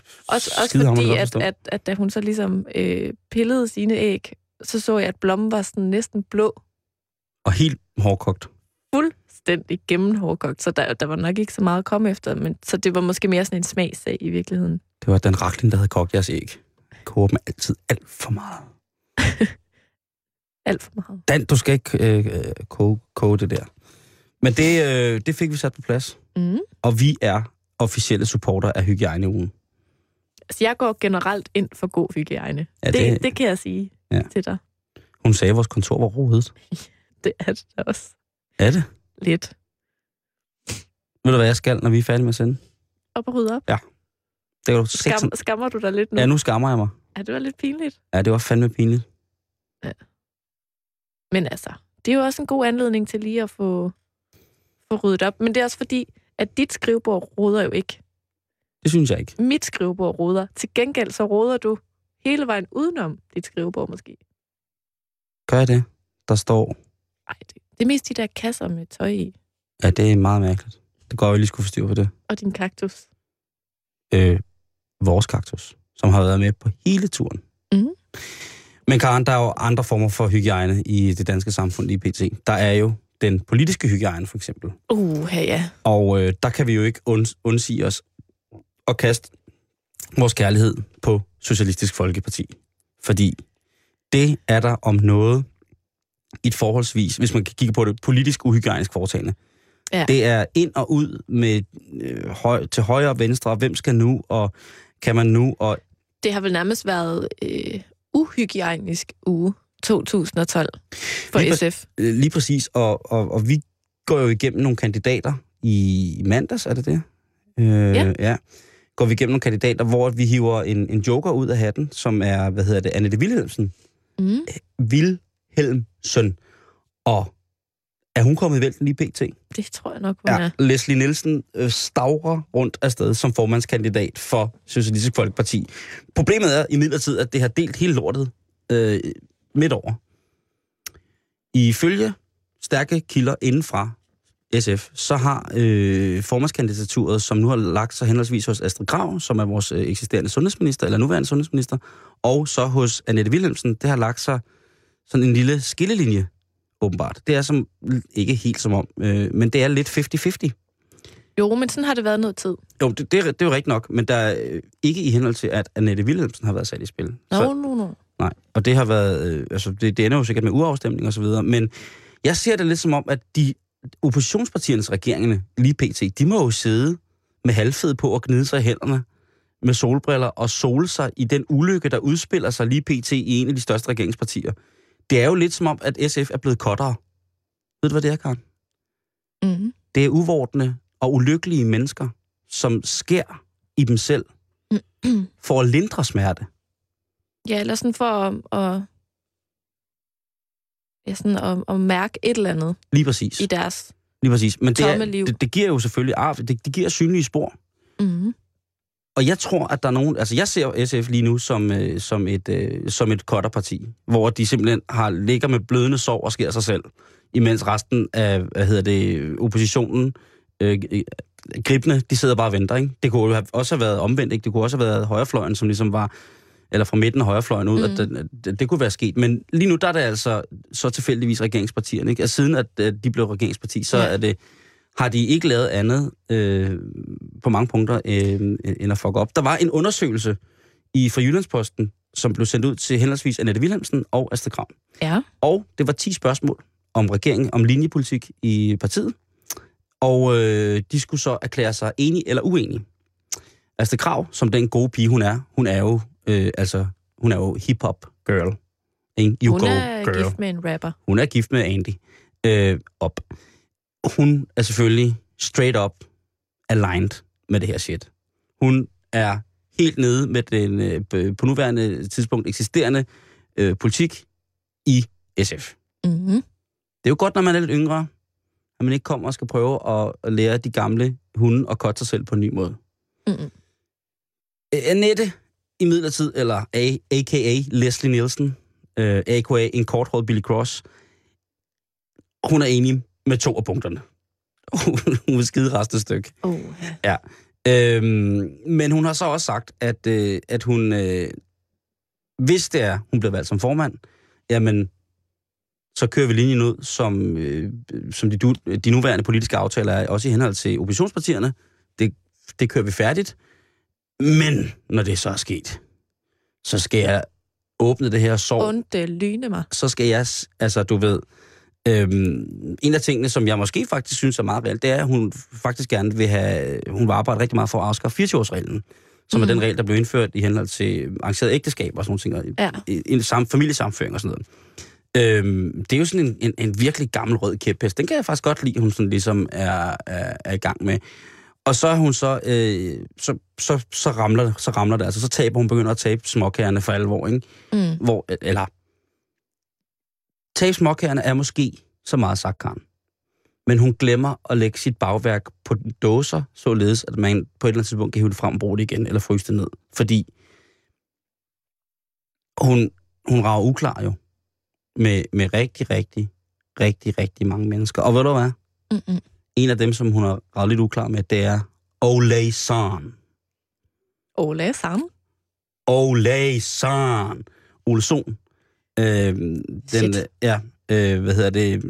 også fordi, godt at, forstå. at, at da hun så ligesom øh, pillede sine æg, så så jeg, at blommen var sådan næsten blå, Og helt hårdkogt. fuldstændig gennemhårdkogt, så der, der var nok ikke så meget at komme efter, men så det var måske mere sådan en smagssag i virkeligheden. Det var den rakling, der havde kogt jeres æg. Koger dem altid alt for meget. Alt for meget. Dan, du skal ikke øh, koge, koge det der. Men det, øh, det fik vi sat på plads. Mm. Og vi er officielle supporter af hygiejneugen. Altså, jeg går generelt ind for god hygiejne. Ja, Ja, det, det, det kan jeg sige Ja. ja. til dig. Hun sagde, at vores kontor var rodet. Det er det også Er det? lidt. Ved du, hvad jeg skal, når vi er færdige med at sende? Op og rydde op. Det er jo Skam, seksen... skammer du dig lidt nu? Ja, nu skammer jeg mig. Ja, det var lidt pinligt. Ja, det var fandme pinligt. Men altså, det er jo også en god anledning til lige at få, få ryddet op. Men det er også fordi, at dit skrivebord roder jo ikke. Det synes jeg ikke. Mit skrivebord roder. Til gengæld så roder du hele vejen udenom dit skrivebord måske. Gør jeg det? Der står... Ej, det, det er mest de der kasser med tøj i. Ja, det er meget mærkeligt. Det går, vi lige skulle forstyrre på det. Og din kaktus. Øh, vores kaktus, som har været med på hele turen. Mhm. Men Karen, der er jo andre former for hygiejne i det danske samfund lige pt. Der er jo den politiske hygiejne, for eksempel. Uh, ja. Og øh, der kan vi jo ikke und, undsige os at kaste vores kærlighed på Socialistisk Folkeparti. Fordi det er der om noget et forholdsvis, hvis man kigger på det, politisk uhygiejnisk foretagende. Ja. Det er ind og ud med øh, høj, til højre og venstre, og hvem skal nu, og kan man nu, og Det har vel nærmest været øh, uhygiejnisk uge 2012 for Lige præ- SF. øh, lige præcis, og, og, og vi går jo igennem nogle kandidater i mandags, er det det? Øh, Ja. ja. Går vi igennem nogle kandidater, hvor vi hiver en, en joker ud af hatten, som er, hvad hedder det, Annette Wilhelmsen. Mm. Wilhelmsen. Og er hun kommet i vælten lige pt? Det tror jeg nok, hun Ja, er. Leslie Nielsen øh, stavrer rundt afsted som formandskandidat for Socialistisk Folkeparti. Problemet er imidlertid, at det har delt hele lortet øh, midt over. Ifølge stærke kilder indenfra SF, så har øh, formandskandidaturet, som nu har lagt sig henholdsvis hos Astrid Grav, som er vores øh, eksisterende sundhedsminister, eller nuværende sundhedsminister, og så hos Annette Wilhelmsen, det har lagt sig sådan en lille skillelinje, åbenbart. Det er som, ikke helt som om, øh, men det er lidt 50-50. Jo, men sådan har det været noget tid. Jo, det, det, er, det er jo rigtigt nok, men der er øh, ikke i henhold til, at Annette Wilhelmsen har været sat i spil. Nå, Så, no, no. nej, og det har været, øh, altså det, det ender jo sikkert med uafstemning og så videre, men jeg ser det lidt som om, at de oppositionspartiernes regeringerne, lige pt., de må jo sidde med halvfed på og gnide sig i hænderne med solbriller og sole sig i den ulykke, der udspiller sig lige pt. i en af de største regeringspartier. Det er jo lidt som om, at SF er blevet kottere. Ved du, hvad det er, Karen? Mm. Det er uvordne og ulykkelige mennesker, som sker i dem selv for at lindre smerte. Ja, eller sådan for at, at, ja, sådan at, at mærke et eller andet Lige præcis. i deres... Lige præcis. Men det, er, det, det giver jo selvfølgelig arv. Det, det giver synlige spor. Mm. Og jeg tror, at der er nogen... Altså, jeg ser SF lige nu som, øh, som et, øh, som et kotterparti, hvor de simpelthen har ligger med blødende sår og sker sig selv, imens resten af, hvad hedder det, oppositionen, øh, øh, gribende, de sidder bare og venter, ikke? Det kunne jo også have været omvendt, ikke? Det kunne også have været højrefløjen, som ligesom var eller fra midten af højrefløjen ud, mm. at det, det, det kunne være sket. Men lige nu, der er det altså så tilfældigvis regeringspartierne. Ikke? Altså, siden at, at de blev regeringsparti, så ja. er det, har de ikke lavet andet øh, på mange punkter øh, end at fuck op. Der var en undersøgelse i fra Jyllandsposten, som blev sendt ud til henholdsvis Annette Wilhelmsen og Astrid Kram. Ja. Og det var 10 spørgsmål om regeringen, om linjepolitik i partiet. Og øh, de skulle så erklære sig enige eller uenige. Astrid Krav, som den gode pige hun er, hun er jo, øh, altså, hun er jo hip-hop girl. You Hun go er girl. gift med en rapper. Hun er gift med Andy. Øh, op. Hun er selvfølgelig straight up aligned med det her shit. Hun er helt nede med den øh, på nuværende tidspunkt eksisterende øh, politik i SF. Mm. Det er jo godt, når man er lidt yngre, at man ikke kommer og skal prøve at, at lære de gamle hunde at kotte sig selv på en ny måde. Mm. Øh, Annette i midlertid, eller A, a.k.a. Leslie Nielsen, øh, a.k.a. en korthåret Billy Cross, hun er enig med to af punkterne. hun vil skide resten af stykke. Oh, Ja. Øhm, men hun har så også sagt, at, øh, at hun, øh, hvis det er, hun bliver valgt som formand, jamen, så kører vi linjen ud, som, øh, som de, de nuværende politiske aftaler er, også i henhold til oppositionspartierne. Det, det kører vi færdigt. Men når det så er sket, så skal jeg åbne det her sår Ondt øh, lyne mig. så skal jeg, altså du ved, øhm, en af tingene, som jeg måske faktisk synes er meget reelt, det er, at hun faktisk gerne vil have, hun vil arbejde rigtig meget for at afskaffe 24-årsreglen, som mm. er Mhm. den regel, der blev indført i henhold til arrangeret ægteskab og sådan og Ja. i- i, sam, familiesamføring og sådan noget. Øhm, det er jo sådan en, en, en virkelig gammel rød kæphest. Den kan jeg faktisk godt lide, hun sådan ligesom er, er, er i gang med. Og så er hun så, øh, så, så, så, ramler, så ramler det, altså så taber hun, begynder at tabe småkærne for alvor, ikke? Mm. hvor, eller tabe småkærne er måske så meget sagt, Karen. Men hun glemmer at lægge sit bagværk på dåser, således at man på et eller andet tidspunkt kan hive det frem og bruge det igen, eller fryse det ned. Fordi hun, hun rager uklar jo med, med rigtig, rigtig, rigtig, rigtig mange mennesker. Og ved du hvad? Mm-mm. en af dem, som hun har ravet lidt uklar med, det er Ole San. Ole Sam. Ole San. Ole Sohn. Øh, den, Shit. øh, ja, øh, hvad hedder det?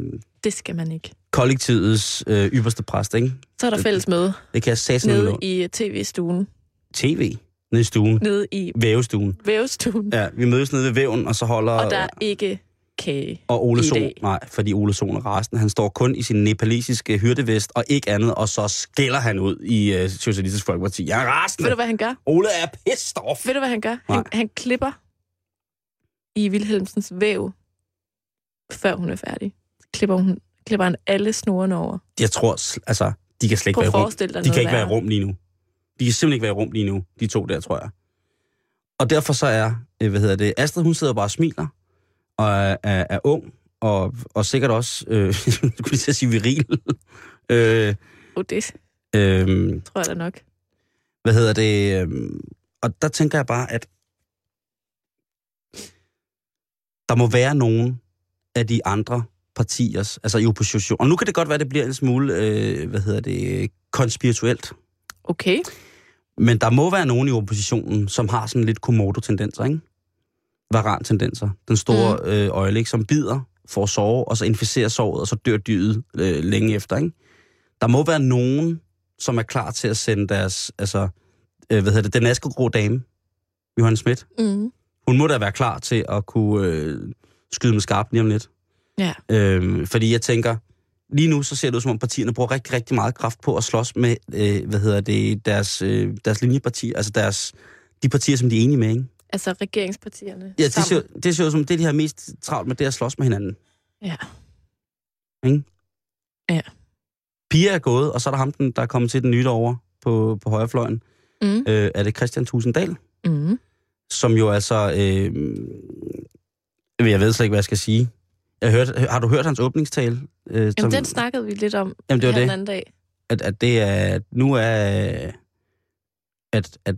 Det skal man ikke. Kollektivets øh, ypperste præst, ikke? Så er der fælles møde Det kan jeg satse nede i tv-stuen. TV. Nede i stuen. Nede i Vævestuen. vævestuen. Ja, vi mødes nede ved væven, og så holder... Og der er ikke kage. Og Ole dag. nej, fordi Ole Sohn er resten. Han står kun i sin nepalesiske hyrdevest og ikke andet, og så skælder han ud i uh, Socialistisk Folkeparti. Jeg er rasende. Ved du, hvad han gør? Ole er pissed off. Ved du, hvad han gør? Han, han klipper i Wilhelmsens væv, før hun er færdig. Klipper, hun, klipper han alle snorene over. Jeg tror, altså, de kan slet ikke Prøv være i rum. De kan ikke være i rum lige nu. De kan simpelthen ikke være i rum lige nu, de to der, tror jeg. Og derfor så er, øh, hvad hedder det, Astrid, hun sidder bare og smiler, og er, er, er ung, og, og sikkert også, øh, skulle lige sige viril. øh, Oh, det øh, tror jeg da nok. hvad hedder det? øhm, Og der tænker jeg bare, at der må være nogen af de andre partiers, altså i opposition. Og nu kan det godt være, at det bliver en smule, øh, hvad hedder det, konspirituelt. Okay. Men der må være nogen i oppositionen, som har sådan lidt komodo-tendenser, ikke? Varan-tendenser. Den store mm. øh, øjle, ikke? Som bider, får sove, og så inficerer såret, og så dør dyret øh, længe efter, ikke? Der må være nogen, som er klar til at sende deres, altså, øh, hvad hedder det, den askegrå dame, Johanne Schmidt. Mm. Hun må da være klar til at kunne øh, skyde med skarpt lige om lidt. Ja. Øhm, fordi jeg tænker, lige nu så ser det ud som om partierne bruger rigtig, rigtig meget kraft på at slås med, øh, hvad hedder det, deres, øh, deres linjepartier, altså deres, de partier, som de er enige med, ikke? Altså regeringspartierne Ja, det ser, sammen. det ser ud som, det de har mest travlt med, det er at slås med hinanden. Ja. Ikke? Ja. Pia er gået, og så er der ham, den, der er kommet til den nye over på, på højrefløjen. Mm. Øh, er det Christian Tusinddal? Mm. Som jo altså... Øh, jeg ved slet ikke, hvad jeg skal sige. Jeg hørte, har du hørt hans åbningstale? Øh, som, Jamen, den snakkede vi lidt om Jamen, det var den anden dag. at, at det er... Nu er... At, at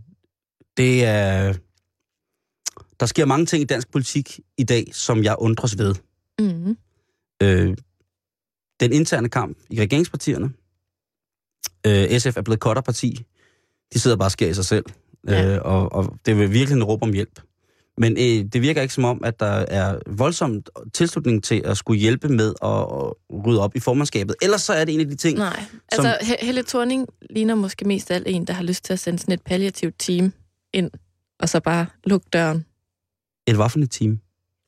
det er... Der sker mange ting i dansk politik i dag, som jeg undres ved. Mm. Øh, den interne kamp i regeringspartierne. Øh, SF er blevet kotterparti. De sidder bare og sker i sig selv. Ja. Øh, og, og det er virkelig en råb om hjælp. Men øh, det virker ikke som om, at der er voldsomt tilslutning til at skulle hjælpe med at, at rydde op i formandskabet. Ellers så er det en af de ting... Nej, altså He- Helle Thorning ligner måske mest alt en, der har lyst til at sende sådan et palliativt team ind, og så bare lukke døren. Et hvad for et team?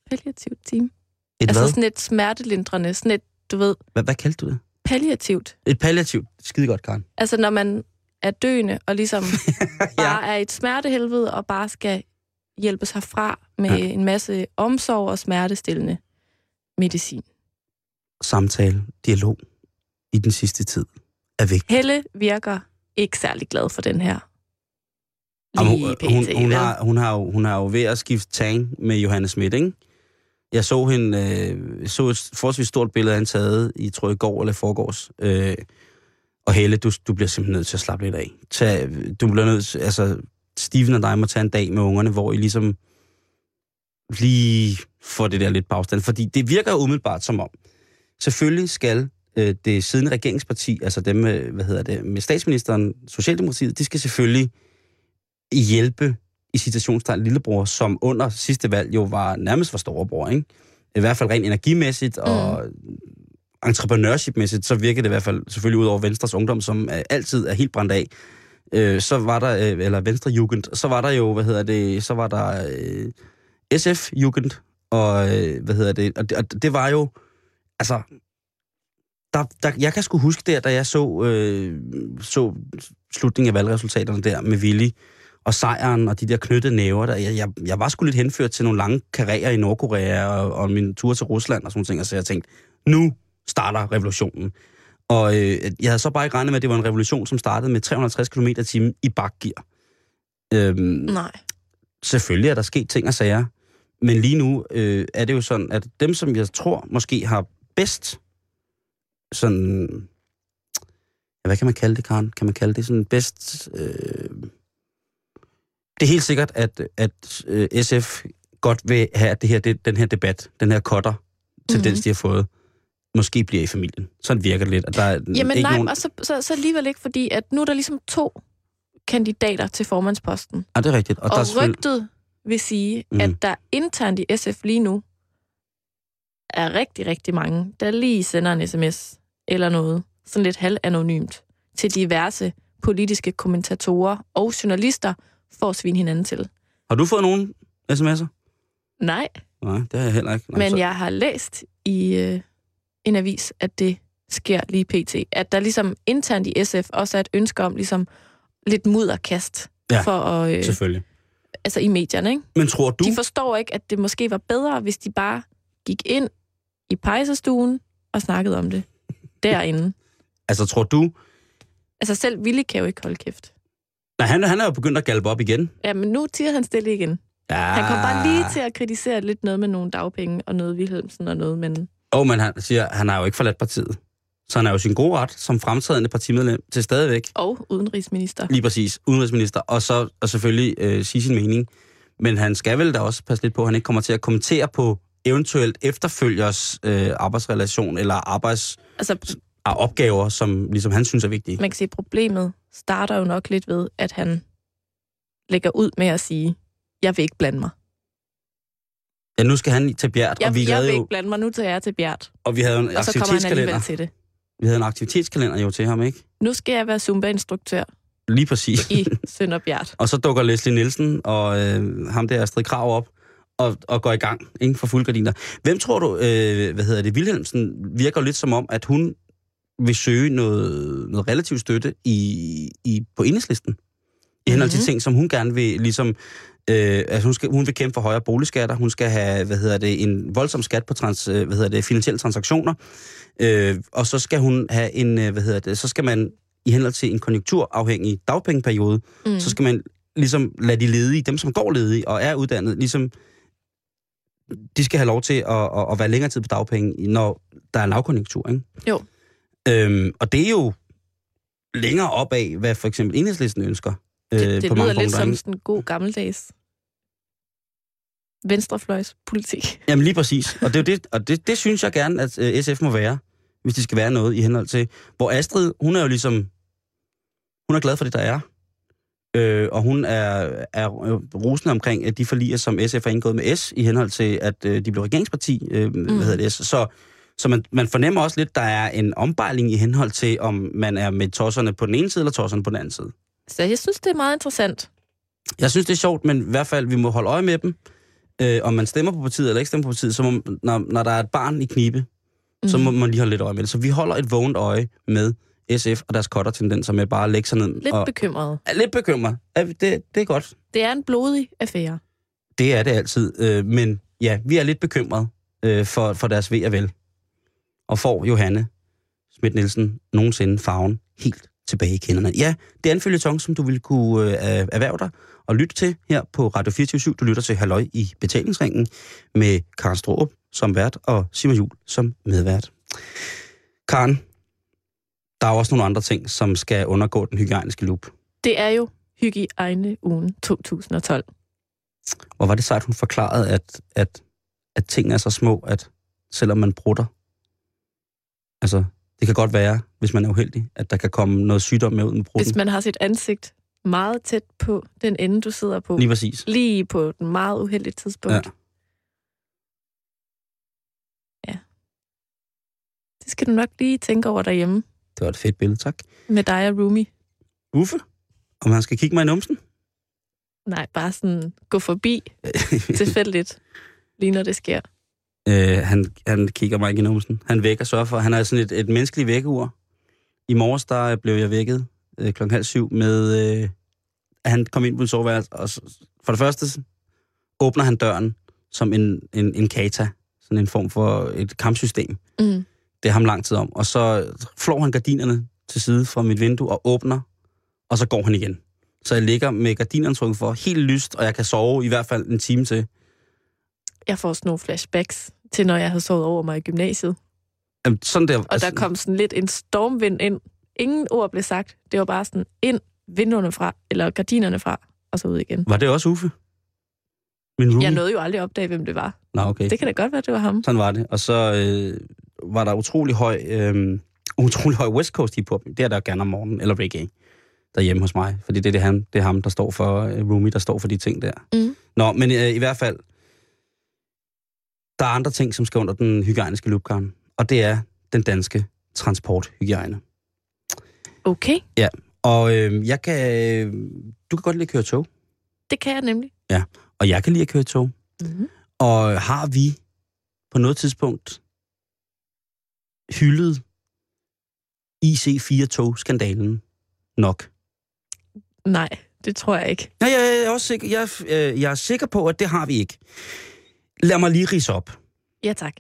Palliativt team? Et altså hvad? sådan et smertelindrende, sådan et, du ved, hvad? Hvad kaldte du det? palliativt. Et palliativt. Skide godt, Karen. Altså når man er døende og ligesom bare er et smertehelvede og bare skal hjælpe sig fra med Ja. en masse omsorg og smertestillende medicin. Samtale, dialog i den sidste tid er vigtigt. Helle virker ikke særlig glad for den her. Jamen, hun, pt, hun, hun, har, hun, har jo, hun har jo ved at skifte tang med Johannes Schmidt, ikke? Jeg så hende, øh, så et forholdsvis stort billede hende taget i, tror jeg, i går eller forgårs. Øh, og Helle, du, du bliver simpelthen nødt til at slappe lidt af. Tag, du bliver nødt til, altså, Steven og dig må tage en dag med ungerne, hvor I ligesom lige får det der lidt på afstand. Fordi det virker umiddelbart som om, selvfølgelig skal øh, det siddende regeringsparti, altså dem med, hvad hedder det, med statsministeren, Socialdemokratiet, de skal selvfølgelig hjælpe i citationstegn lillebror, som under sidste valg jo var nærmest for storebror, ikke? I hvert fald rent energimæssigt og mm entreprenørshipmæssigt, så virkede det i hvert fald selvfølgelig ud over Venstres Ungdom, som øh, altid er helt brændt af. Øh, så var der, øh, eller Venstre Jugend, så var der jo, hvad hedder det, så var der øh, SF Jugend, og øh, hvad hedder det, og det, og det var jo, altså, der, der, jeg kan sgu huske der, da jeg så, øh, så slutningen af valgresultaterne der med Willy, og sejren og de der knyttede næver, der, jeg, jeg, jeg var sgu lidt henført til nogle lange karrierer i Nordkorea og, og min tur til Rusland og sådan nogle ting, og så jeg tænkte, nu starter revolutionen. Og øh, jeg havde så bare ikke regnet med, at det var en revolution, som startede med 350 km i timen i bakgear. Øhm, Nej. selvfølgelig er der sket ting og sager, men lige nu øh, er det jo sådan, at dem, som jeg tror måske har bedst sådan... Ja, hvad kan man kalde det, Karen? Kan man kalde det sådan bedst... Øh, det er helt sikkert, at, at øh, SF godt vil have det her, det, den her debat, den her kotter tendens, Mhm. mm-hmm. de har fået. Måske bliver i familien. Sådan virker det lidt. At der er Jamen ikke nej, nogen... og så, så, så alligevel ikke, fordi at nu er der ligesom to kandidater til formandsposten. Ja, det er rigtigt. Og, Og, der er og selvfølgelig- rygtet vil sige, Mm. mm. at der internt i SF lige nu er rigtig, rigtig mange, der lige sender en sms eller noget, sådan lidt halvanonymt, til diverse politiske kommentatorer og journalister for at svine hinanden til. Har du fået nogen sms'er? Nej, Nej, det har jeg heller ikke. Nå, men så- jeg har læst i øh, en avis, at det sker lige pt. At der ligesom internt i SF også er et ønske om ligesom lidt mudderkast Ja, for at, øh, Selvfølgelig. altså i medierne, ikke? Men tror du... De forstår ikke, at det måske var bedre, hvis de bare gik ind i pejsestuen og snakkede om det derinde. Altså, tror du... Altså selv Willy kan jo ikke holde kæft. Nej, han, han er jo begyndt at galpe op igen. Ja, men nu tiger han stille igen. Ja. Han kom bare lige til at kritisere lidt noget med nogle dagpenge og noget Wilhelmsen og noget, men Oh, men han siger, han har jo ikke forladt partiet. Så han er jo sin gode ret som fremtrædende partimedlem til stadigvæk, og udenrigsminister. lige præcis, udenrigsminister, og så og selvfølgelig øh, sige sin mening. Men han skal vel da også passe lidt på, at han ikke kommer til at kommentere på eventuelt efterfølgers øh, arbejdsrelation eller arbejds Altså, ah, opgaver, som ligesom han synes er vigtige. man kan sige, problemet starter jo nok lidt ved, at han lægger ud med at sige, jeg vil ikke blande mig. Ja, nu skal han til Bjert, Jeg, og vi jeg vil jo ikke blande mig, nu tager jeg til Bjert. og vi havde en Og så kommer han aktivitetskalender. til det. Vi havde en aktivitetskalender jo til ham, ikke? Nu skal jeg være Zumba-instruktør Lige præcis. i Sønderbjert. Og så dukker Leslie Nielsen og øh, ham der Astrid Krav op og, og går i gang inden for fuldgardiner. Hvem tror du, øh, hvad hedder det, Wilhelmsen virker lidt som om, at hun vil søge noget, noget relativt støtte i, i, på enhedslisten? I henhold til Mhm. ting, som hun gerne vil, ligesom, øh, altså hun, skal, hun vil kæmpe for højere boligskatter, hun skal have, hvad hedder det, en voldsom skat på trans, øh, hvad hedder det, finansielle transaktioner, øh, og så skal hun have en, øh, hvad hedder det, så skal man i henhold til en konjunkturafhængig dagpengeperiode, Mm. så skal man ligesom lade de ledige, dem som går ledige og er uddannet, ligesom de skal have lov til at, at, at være længere tid på dagpenge, når der er lavkonjunktur, ikke? Jo. Øhm, og det er jo længere op af, hvad for eksempel enhedslisten ønsker. øh, Det, det på lyder mange lidt punkter, som sådan en god gammeldags venstrefløjspolitik. Jamen lige præcis. Og det, er det, og det, det synes jeg gerne, at øh, SF må være, hvis de skal være noget i henhold til. Hvor Astrid, hun er jo ligesom, hun er glad for det, der er. Øh, og hun er, er rosende omkring de forliger, som SF har indgået med S, i henhold til, at øh, de blev regeringsparti, øh, mm. hvad hedder det, S. Så, så man, man fornemmer også lidt, der er en ombejling i henhold til, om man er med tosserne på den ene side, eller tosserne på den anden side. Så jeg synes, det er meget interessant. Jeg synes, det er sjovt, men i hvert fald, vi må holde øje med dem. Øh, om man stemmer på partiet eller ikke stemmer på partiet, så må, når, når der er et barn i knibe, mm. så må man lige holde lidt øje med det. Så vi holder et vågent øje med SF og deres kottertendenser med bare at lægge sig ned. Lidt og, bekymret. er lidt bekymret. Er Det, det er godt. Det er en blodig affære. Det er det altid. Øh, men ja, vi er lidt bekymret øh, for, for deres ved og vel. Og får Johanne Schmidt Nielsen nogensinde farven helt tilbage i kenderne. Ja, det er en følgetong, som du vil kunne øh, erhverve dig og lytte til her på Radio 24 Du lytter til Halløj i betalingsringen med Karen Strohrup som vært og Simon Jul som medvært. Karen, der er også nogle andre ting, som skal undergå den hygiejniske loop. Det er jo hygiejne ugen 2012. Og var det sejt, hun forklarede, at, at, at tingene er så små, at selvom man brutter, altså det kan godt være, hvis man er uheldig, at der kan komme noget sygdom med ud med brutten. Hvis man har sit ansigt meget tæt på den ende, du sidder på. Lige præcis. Lige på den meget uheldige tidspunkt. Ja. Ja. ja. Det skal du nok lige tænke over derhjemme Det var et fedt billede, tak. med dig og Rumi. Uffe, om han skal kigge mig i numsen? Nej, bare sådan gå forbi tilfældigt, lige når det sker. Øh, han, han kigger mig ikke i numsen. Han vækker sørger for, han er sådan et, et menneskeligt vækkeur. I morges, der blev jeg vækket øh, klokken halv syv med, øh, at han kom ind på en soveværelse, og s- for det første åbner han døren som en, en, en kata, sådan en form for et kampsystem. Mm. Det er ham lang tid om. Og så flår han gardinerne til side fra mit vindue og åbner, og så går han igen. Så jeg ligger med gardinerne trukket for helt lyst, og jeg kan sove i hvert fald en time til. Jeg får sådan nogle flashbacks til, når jeg havde sovet over mig i gymnasiet. Jamen, sådan der, Og der kom sådan lidt en stormvind ind. Ingen ord blev sagt. Det var bare sådan ind, vinduerne fra, eller gardinerne fra, og så ud igen. Var det også Uffe? Min roomie? Jeg nåede jo aldrig at opdage, hvem det var. Nå, okay. Det kan da godt være, det var ham. Sådan var det. Og så, øh, var der utrolig høj, øh, utrolig høj West Coast hiphop. Det er der gerne om morgenen, eller reggae, derhjemme hos mig. Fordi det er, det, han, det er ham, der står for, øh, Rumi, der står for de ting der. Mm. Nå, men øh, i hvert fald, der er andre ting, som skal under den hygiejniske lupgarn. Og det er den danske transporthygiejne. Okay, Og øh, jeg kan, øh, du kan godt lide at køre tog, det kan jeg nemlig. og jeg kan lide at køre tog. Mm-hmm. Og har vi på noget tidspunkt hyldet IC4-tog-skandalen nok? Nej, det tror jeg ikke. Nej, jeg er også sikker, jeg, øh, jeg er sikker på, at det har vi ikke. Lad mig lige rise op, Ja, tak.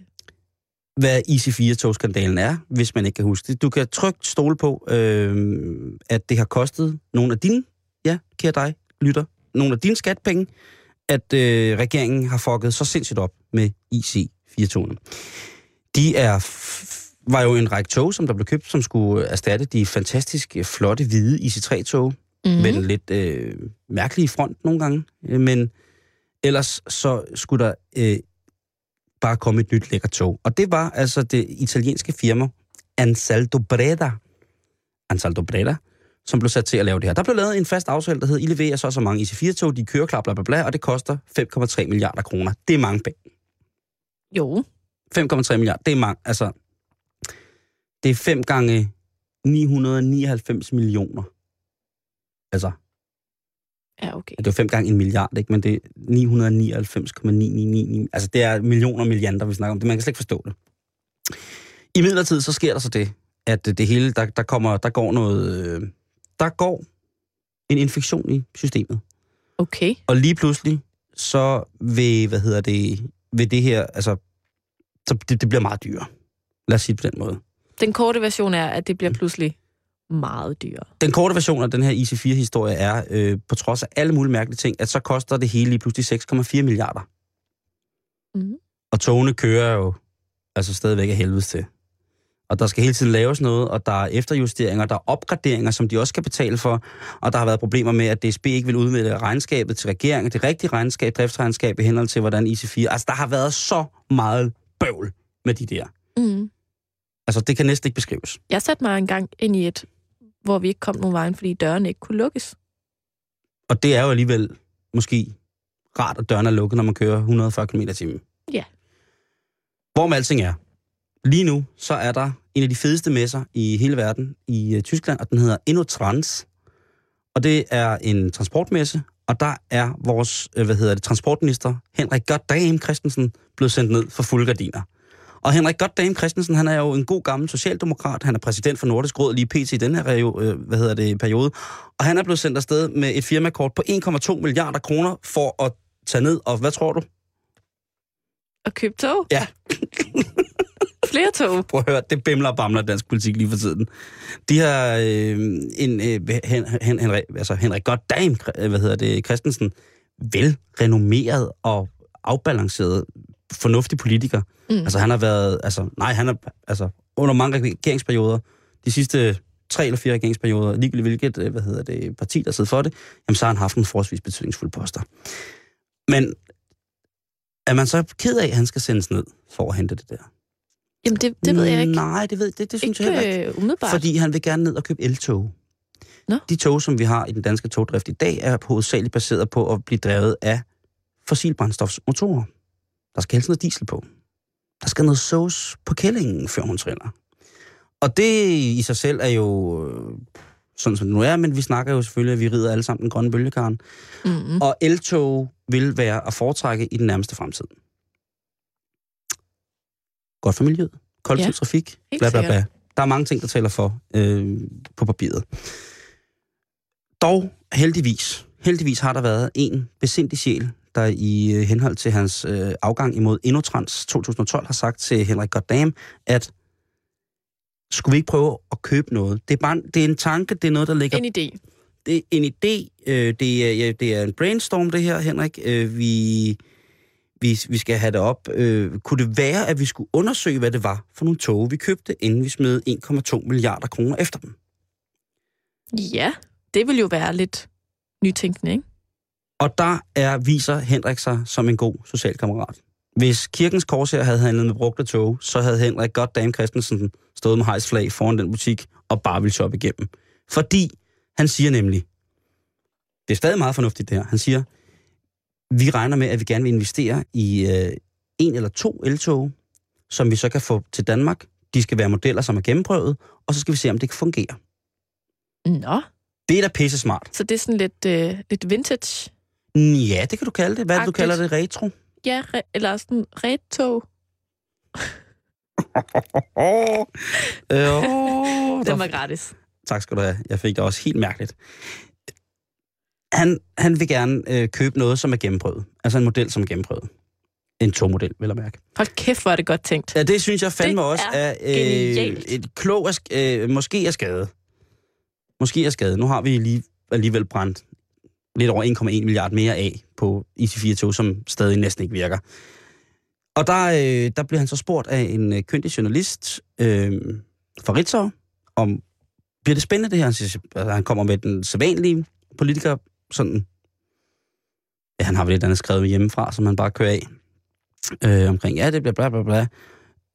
hvad IC4-togskandalen er, hvis man ikke kan huske det. Du kan trygt stole på, øh, at det har kostet nogle af dine, ja, kære dig, lytter, nogle af dine skatpenge, at øh, regeringen har fucket så sindssygt op med IC4-togene. De er var jo en række tog, som der blev købt, som skulle erstatte de fantastisk flotte hvide IC3-tog, Mm-hmm. med den lidt øh, mærkelige front nogle gange. Øh, men ellers så skulle der øh, bare komme et nyt lækkert tog. Og det var altså det italienske firma Ansaldo Breda, Ansaldo Breda, som blev sat til at lave det her. Der blev lavet en fast aftale, der hed, I leverer så så mange IC4-tog, de kører klar, bla bla bla, og det koster 5,3 milliarder kroner. Det er mange penge. Jo, 5,3 milliarder, det er mange, altså, det er 5 gange 999 millioner. Altså, ja, okay. Det jo fem gange en milliard, ikke? men det er 999,999. Altså, det er millioner og milliarder, vi snakker om. Det, man kan slet ikke forstå det. I midlertid, så sker der så det, at det hele, der, der, kommer, der går noget... Øh, der går en infektion i systemet. Okay. Og lige pludselig, så vil, hvad hedder det, vil det her, altså, så det, det bliver meget dyrere. Lad os sige det på den måde. Den korte version er, at det bliver pludselig meget dyrere. Den korte version af den her IC4-historie er, øh, på trods af alle mulige mærkelige ting, at så koster det hele lige pludselig 6,4 milliarder. Mhm. Og togene kører jo altså stadigvæk af helvedes til. Og der skal hele tiden laves noget, og der er efterjusteringer, der er opgraderinger, som de også skal betale for. Og der har været problemer med, at DSB ikke vil udmelde regnskabet til regeringen, det rigtige regnskab, driftsregnskab i henhold til, hvordan IC4... Altså, der har været så meget bøvl med de der. Mm. Altså, det kan næsten ikke beskrives. Jeg satte mig engang ind i et, hvor vi ikke kom nogen vejen, fordi dørene ikke kunne lukkes. Og det er jo alligevel måske rart, at døren er lukket, når man kører 140 km i timen. Ja. Hvor med alting er. Lige nu, så er der en af de fedeste messer i hele verden i uh, Tyskland, og den hedder InnoTrans. Og det er en transportmesse, og der er vores, øh, hvad hedder det, transportminister, Henrik Goddam Christensen, blevet sendt ned for fulde gardiner. Og Henrik Goddam Christensen, han er jo en god gammel socialdemokrat. Han er præsident for Nordisk Råd lige pt. i den her øh, hvad hedder det, periode. Og han er blevet sendt afsted med et firmakort på 1,2 milliarder kroner for at tage ned. Og hvad tror du? Og købe tog. Ja. Flere tog. Prøv at høre, det bimler og bamler dansk politik lige for tiden. De har øh, en, øh, hen, hen, Henrik, altså Henrik Goddam, øh, hvad hedder det, Christensen, velrenommeret og afbalanceret, fornuftig politiker. Mm. Altså han har været, altså nej, han er, altså under mange regeringsperioder, de sidste tre eller fire regeringsperioder, ligegyldigt hvilket, øh, hvad hedder det, parti, der sidder for det, jamen så har han haft en forholdsvis betydningsfuld poster. Men er man så ked af, at han skal sendes ned for at hente det der? Jamen, det, det ved jeg ikke. Nej, det, ved, det, det synes jeg heller ikke. Ikke øh, umiddelbart. Fordi han vil gerne ned og købe eltog. Nå. De tog, som vi har i den danske togdrift i dag, er hovedsageligt baseret på at blive drevet af fossilbrændstofsmotorer. Der skal helst noget diesel på. Der skal noget sauce på kællingen, før hun triller. Og det i sig selv er jo øh, sådan, som det nu er, men vi snakker jo selvfølgelig, at vi rider alle sammen den grønne bølgekarn. Mm-hmm. Og eltog vil være at foretrække i den nærmeste fremtid. Godt for miljøet. Kollektiv Ja, trafik. Bla, bla, bla. Der er mange ting, der taler for øh, på papiret. Dog heldigvis, heldigvis har der været en besindig sjæl, der i øh, henhold til hans øh, afgang imod Innotrans 2012 har sagt til Henrik Goddam, at skulle vi ikke prøve at købe noget? Det er, bare, det er en tanke, det er noget, der ligger En idé. det er en idé, øh, det, er, ja, det er en brainstorm, det her, Henrik. Øh, vi, vi, vi skal have det op. Øh, kunne det være, at vi skulle undersøge, hvad det var for nogle tog, vi købte, inden vi smed 1,2 milliarder kroner efter dem? Ja, det vil jo være lidt nytænkende, ikke? Og der er, viser Henrik sig som en god socialkammerat. Hvis kirkens korsager havde handlet med brugte tog, så havde Henrik Goddam Christensen stået med hejsflag foran den butik og bare ville shoppe igennem. Fordi han siger nemlig, det er stadig meget fornuftigt det her, han siger, vi regner med, at vi gerne vil investere i øh, en eller to eltog, som vi så kan få til Danmark. De skal være modeller, som er gennemprøvet, og så skal vi se, om det kan fungere. Nå, Det er da pisse smart. så det er sådan lidt, øh, lidt vintage. Ja, det kan du kalde det. Hvad det, du Agtigt. kalder det? Retro? Ja, re- eller sådan retog. Åh, øh, Den var gratis. Tak skal du have. Jeg fik det også helt mærkeligt. Han, han vil gerne øh, købe noget, som er gennemprøvet. Altså en model, som er gennemprøvet. En togmodel, vil jeg mærke. Hold kæft, hvor er det godt tænkt. Ja, det synes jeg fandme Det også er er, øh, et klog øh, måske er skade. Måske er skade. Nu har vi lige alligevel brændt lidt over 1,1 milliard mere af på IC4-tog, som stadig næsten ikke virker. Og der, øh, der bliver han så spurgt af en øh, køndig journalist øh, fra Ritzau, om bliver det spændende det her? Han, siger, altså, han kommer med den sædvanlige politiker, sådan, ja, han har vel et eller andet skrevet hjemmefra, som han bare kører af, øh, omkring, ja, det bliver bla bla bla.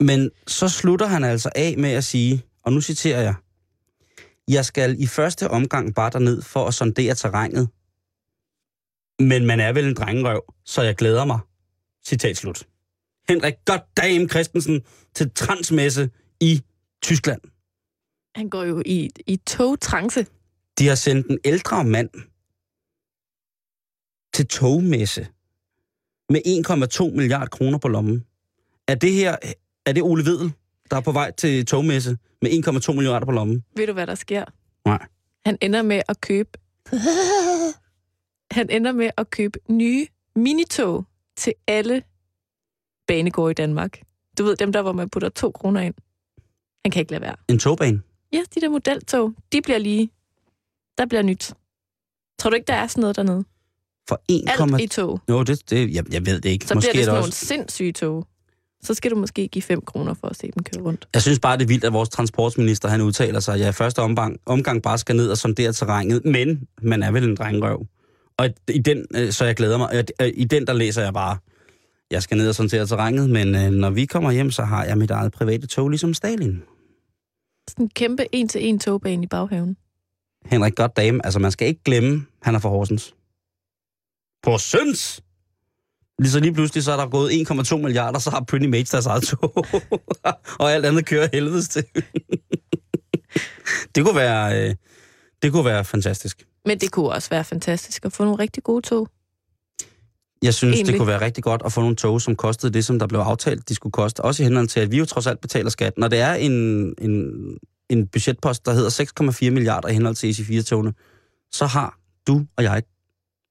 Men så slutter han altså af med at sige, og nu citerer jeg, jeg skal i første omgang bare derned for at sondere terrænet. Men man er vel en drengerøv, så jeg glæder mig. Citat slut. Henrik Goddam Christensen til transmesse i Tyskland. Han går jo i, i togtrance. De har sendt en ældre mand til togmesse med 1,2 milliard kroner på lommen. Er det her, er det Ole Vedel, der er på vej til togmesse med 1,2 milliarder på lommen? Ved du, hvad der sker? Nej. Han ender med at købe... Han ender med at købe nye minitog til alle banegårde i Danmark. Du ved, dem der, hvor man putter to kroner ind. Han kan ikke lade være. En togbane? Ja, de der modeltog, de bliver lige... Der bliver nyt. Tror du ikke, der er sådan noget dernede? For Alt 1,2... i tog. Jo, det, det, jeg, jeg ved det ikke. Så Måske bliver det sådan nogle også... sindssyge tog. Så skal du måske give 5 kroner for at se dem køre rundt. Jeg synes bare, det er vildt, at vores transportminister han udtaler sig, at jeg i første omgang, omgang bare skal ned og sondere terrænet, men man er vel en drengerøv. Og i den, øh, så jeg glæder mig, at, øh, i den der læser jeg bare, jeg skal ned og sondere terrænet, men øh, når vi kommer hjem, så har jeg mit eget private tog, ligesom Stalin. Sådan en kæmpe en-til-en togbane i baghaven. Henrik Goddam, altså man skal ikke glemme, han er fra Horsens. På Søns! Lige så lige pludselig, så er der gået 1,2 milliarder, så har Pretty Mates deres eget tog. og alt andet kører helvedes til. det kunne være, øh, det kunne være fantastisk. Men det kunne også være fantastisk at få nogle rigtig gode tog. Jeg synes, Egentlig. det kunne være rigtig godt at få nogle tog, som kostede det, som der blev aftalt, de skulle koste. Også i henhold til, at vi jo trods alt betaler skat. Når det er en, en, en budgetpost, der hedder 6,4 milliarder i henhold til EC4-togene, så har du og jeg,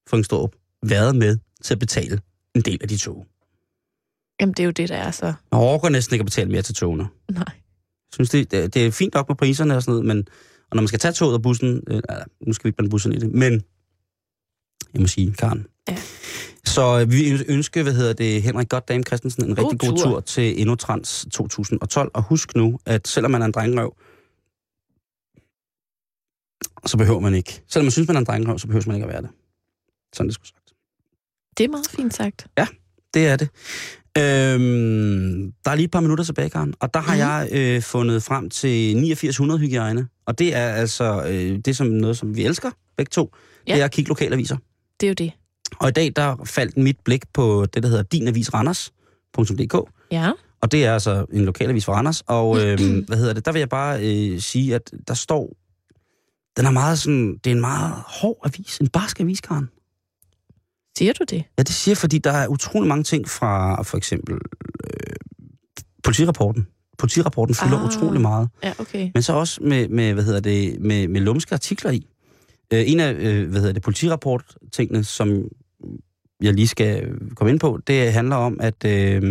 Frank Storup, været med til at betale en del af de tog. Jamen, det er jo det, der er så. Jeg overgår næsten ikke at betale mere til togene. Nej. Jeg synes, det, det, det er fint nok med priserne og sådan noget, men og når man skal tage toget og bussen, øh, nu skal vi ikke blande bussen i det, men jeg må sige, Karen. Ja. Så øh, vi ønsker, hvad hedder det, Henrik Goddam Christensen, en God rigtig god tur. tur til Innotrans 2012. Og husk nu, at selvom man er en drengerøv, så behøver man ikke. Selvom man synes, man er en drengerøv, så behøver man ikke at være det. Sådan det skulle sagt. Det er meget fint sagt. Det er det. Øhm, der er lige et par minutter tilbage, Karen, og der har Mhm. jeg øh, fundet frem til 8900 hygiejne. Og det er altså øh, det er som noget, som vi elsker, begge to. Ja. Det er at kigge lokalaviser. Det er jo det. Og i dag, der faldt mit blik på det, der hedder dinavisranders.dk. Ja. Og det er altså en lokalavis for Randers. Og øh, hvad hedder det? Der vil jeg bare øh, sige, at der står... Den er meget sådan... Det er en meget hård avis. En barsk avis, Karen. Siger du det? Ja, det siger, fordi der er utrolig mange ting fra for eksempel øh, politirapporten. Politirapporten fylder ah. Utrolig meget. Ja, okay. Men så også med, med hvad hedder det, med, med lumske artikler i. Øh, en af, øh, hvad hedder det, politirapport-tingene, som jeg lige skal komme ind på, det handler om, at øh,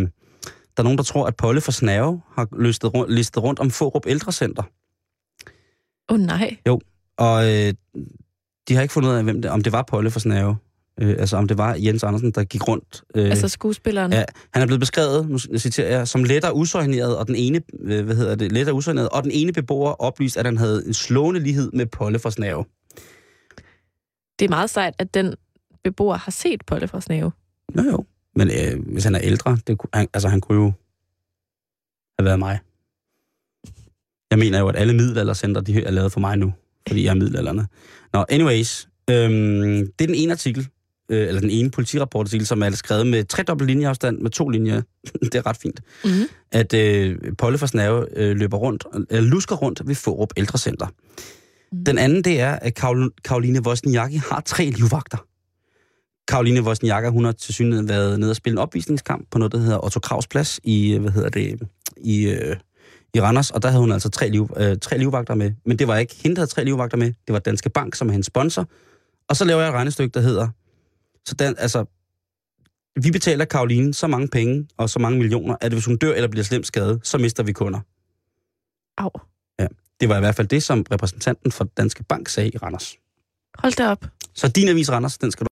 der er nogen, der tror, at Polle fra Snave har listet rundt, listet rundt om Fårup Ældrecenter. Åh oh, nej. Og øh, de har ikke fundet ud af, hvem det, om det var Polle fra Snave. Øh, altså om det var Jens Andersen, der gik rundt. Øh, Altså skuespilleren. Ja, han er blevet beskrevet, nu citerer jeg, som lettere usøgneret, og den ene, øh, hvad hedder det, lettere usøgneret, og den ene beboer oplyste, at han havde en slående lighed med Polle fra Snave. Det er meget sejt, at den beboer har set Polle fra Snave. Jo, jo. Men øh, hvis han er ældre, det, han, altså han kunne jo have været mig. Jeg mener jo, at alle middelaldercenter, de er lavet for mig nu, fordi jeg er middelalderne. Nå, anyways, øhm, det er den ene artikel, øh, eller den ene politirapportartikel, som er skrevet med tredobbelt linjeafstand med to linjer. det er ret fint. Mm-hmm. At øh, Polle for Snave øh, løber rundt, øh, lusker rundt ved Forup Ældrecenter. Mm. Den anden, det er, at Karol- Karoline Wozniacki har tre livvagter. Karoline Wozniacki, hun har til synligheden været nede og spille en opvisningskamp på noget, der hedder Otto Kravs Plads i, øh, hvad hedder det, i, øh, i Randers, og der havde hun altså tre, liv, øh, tre livvagter med. Men det var ikke hende, der havde tre livvagter med, det var Danske Bank, som er hendes sponsor. Og så laver jeg et regnestykke, der hedder, så den, altså, vi betaler Karoline så mange penge og så mange millioner, at hvis hun dør eller bliver slemt skadet, så mister vi kunder. Au. Det var i hvert fald det, som repræsentanten for Danske Bank sagde i Randers. Hold da op. Så din avis Randers, den skal du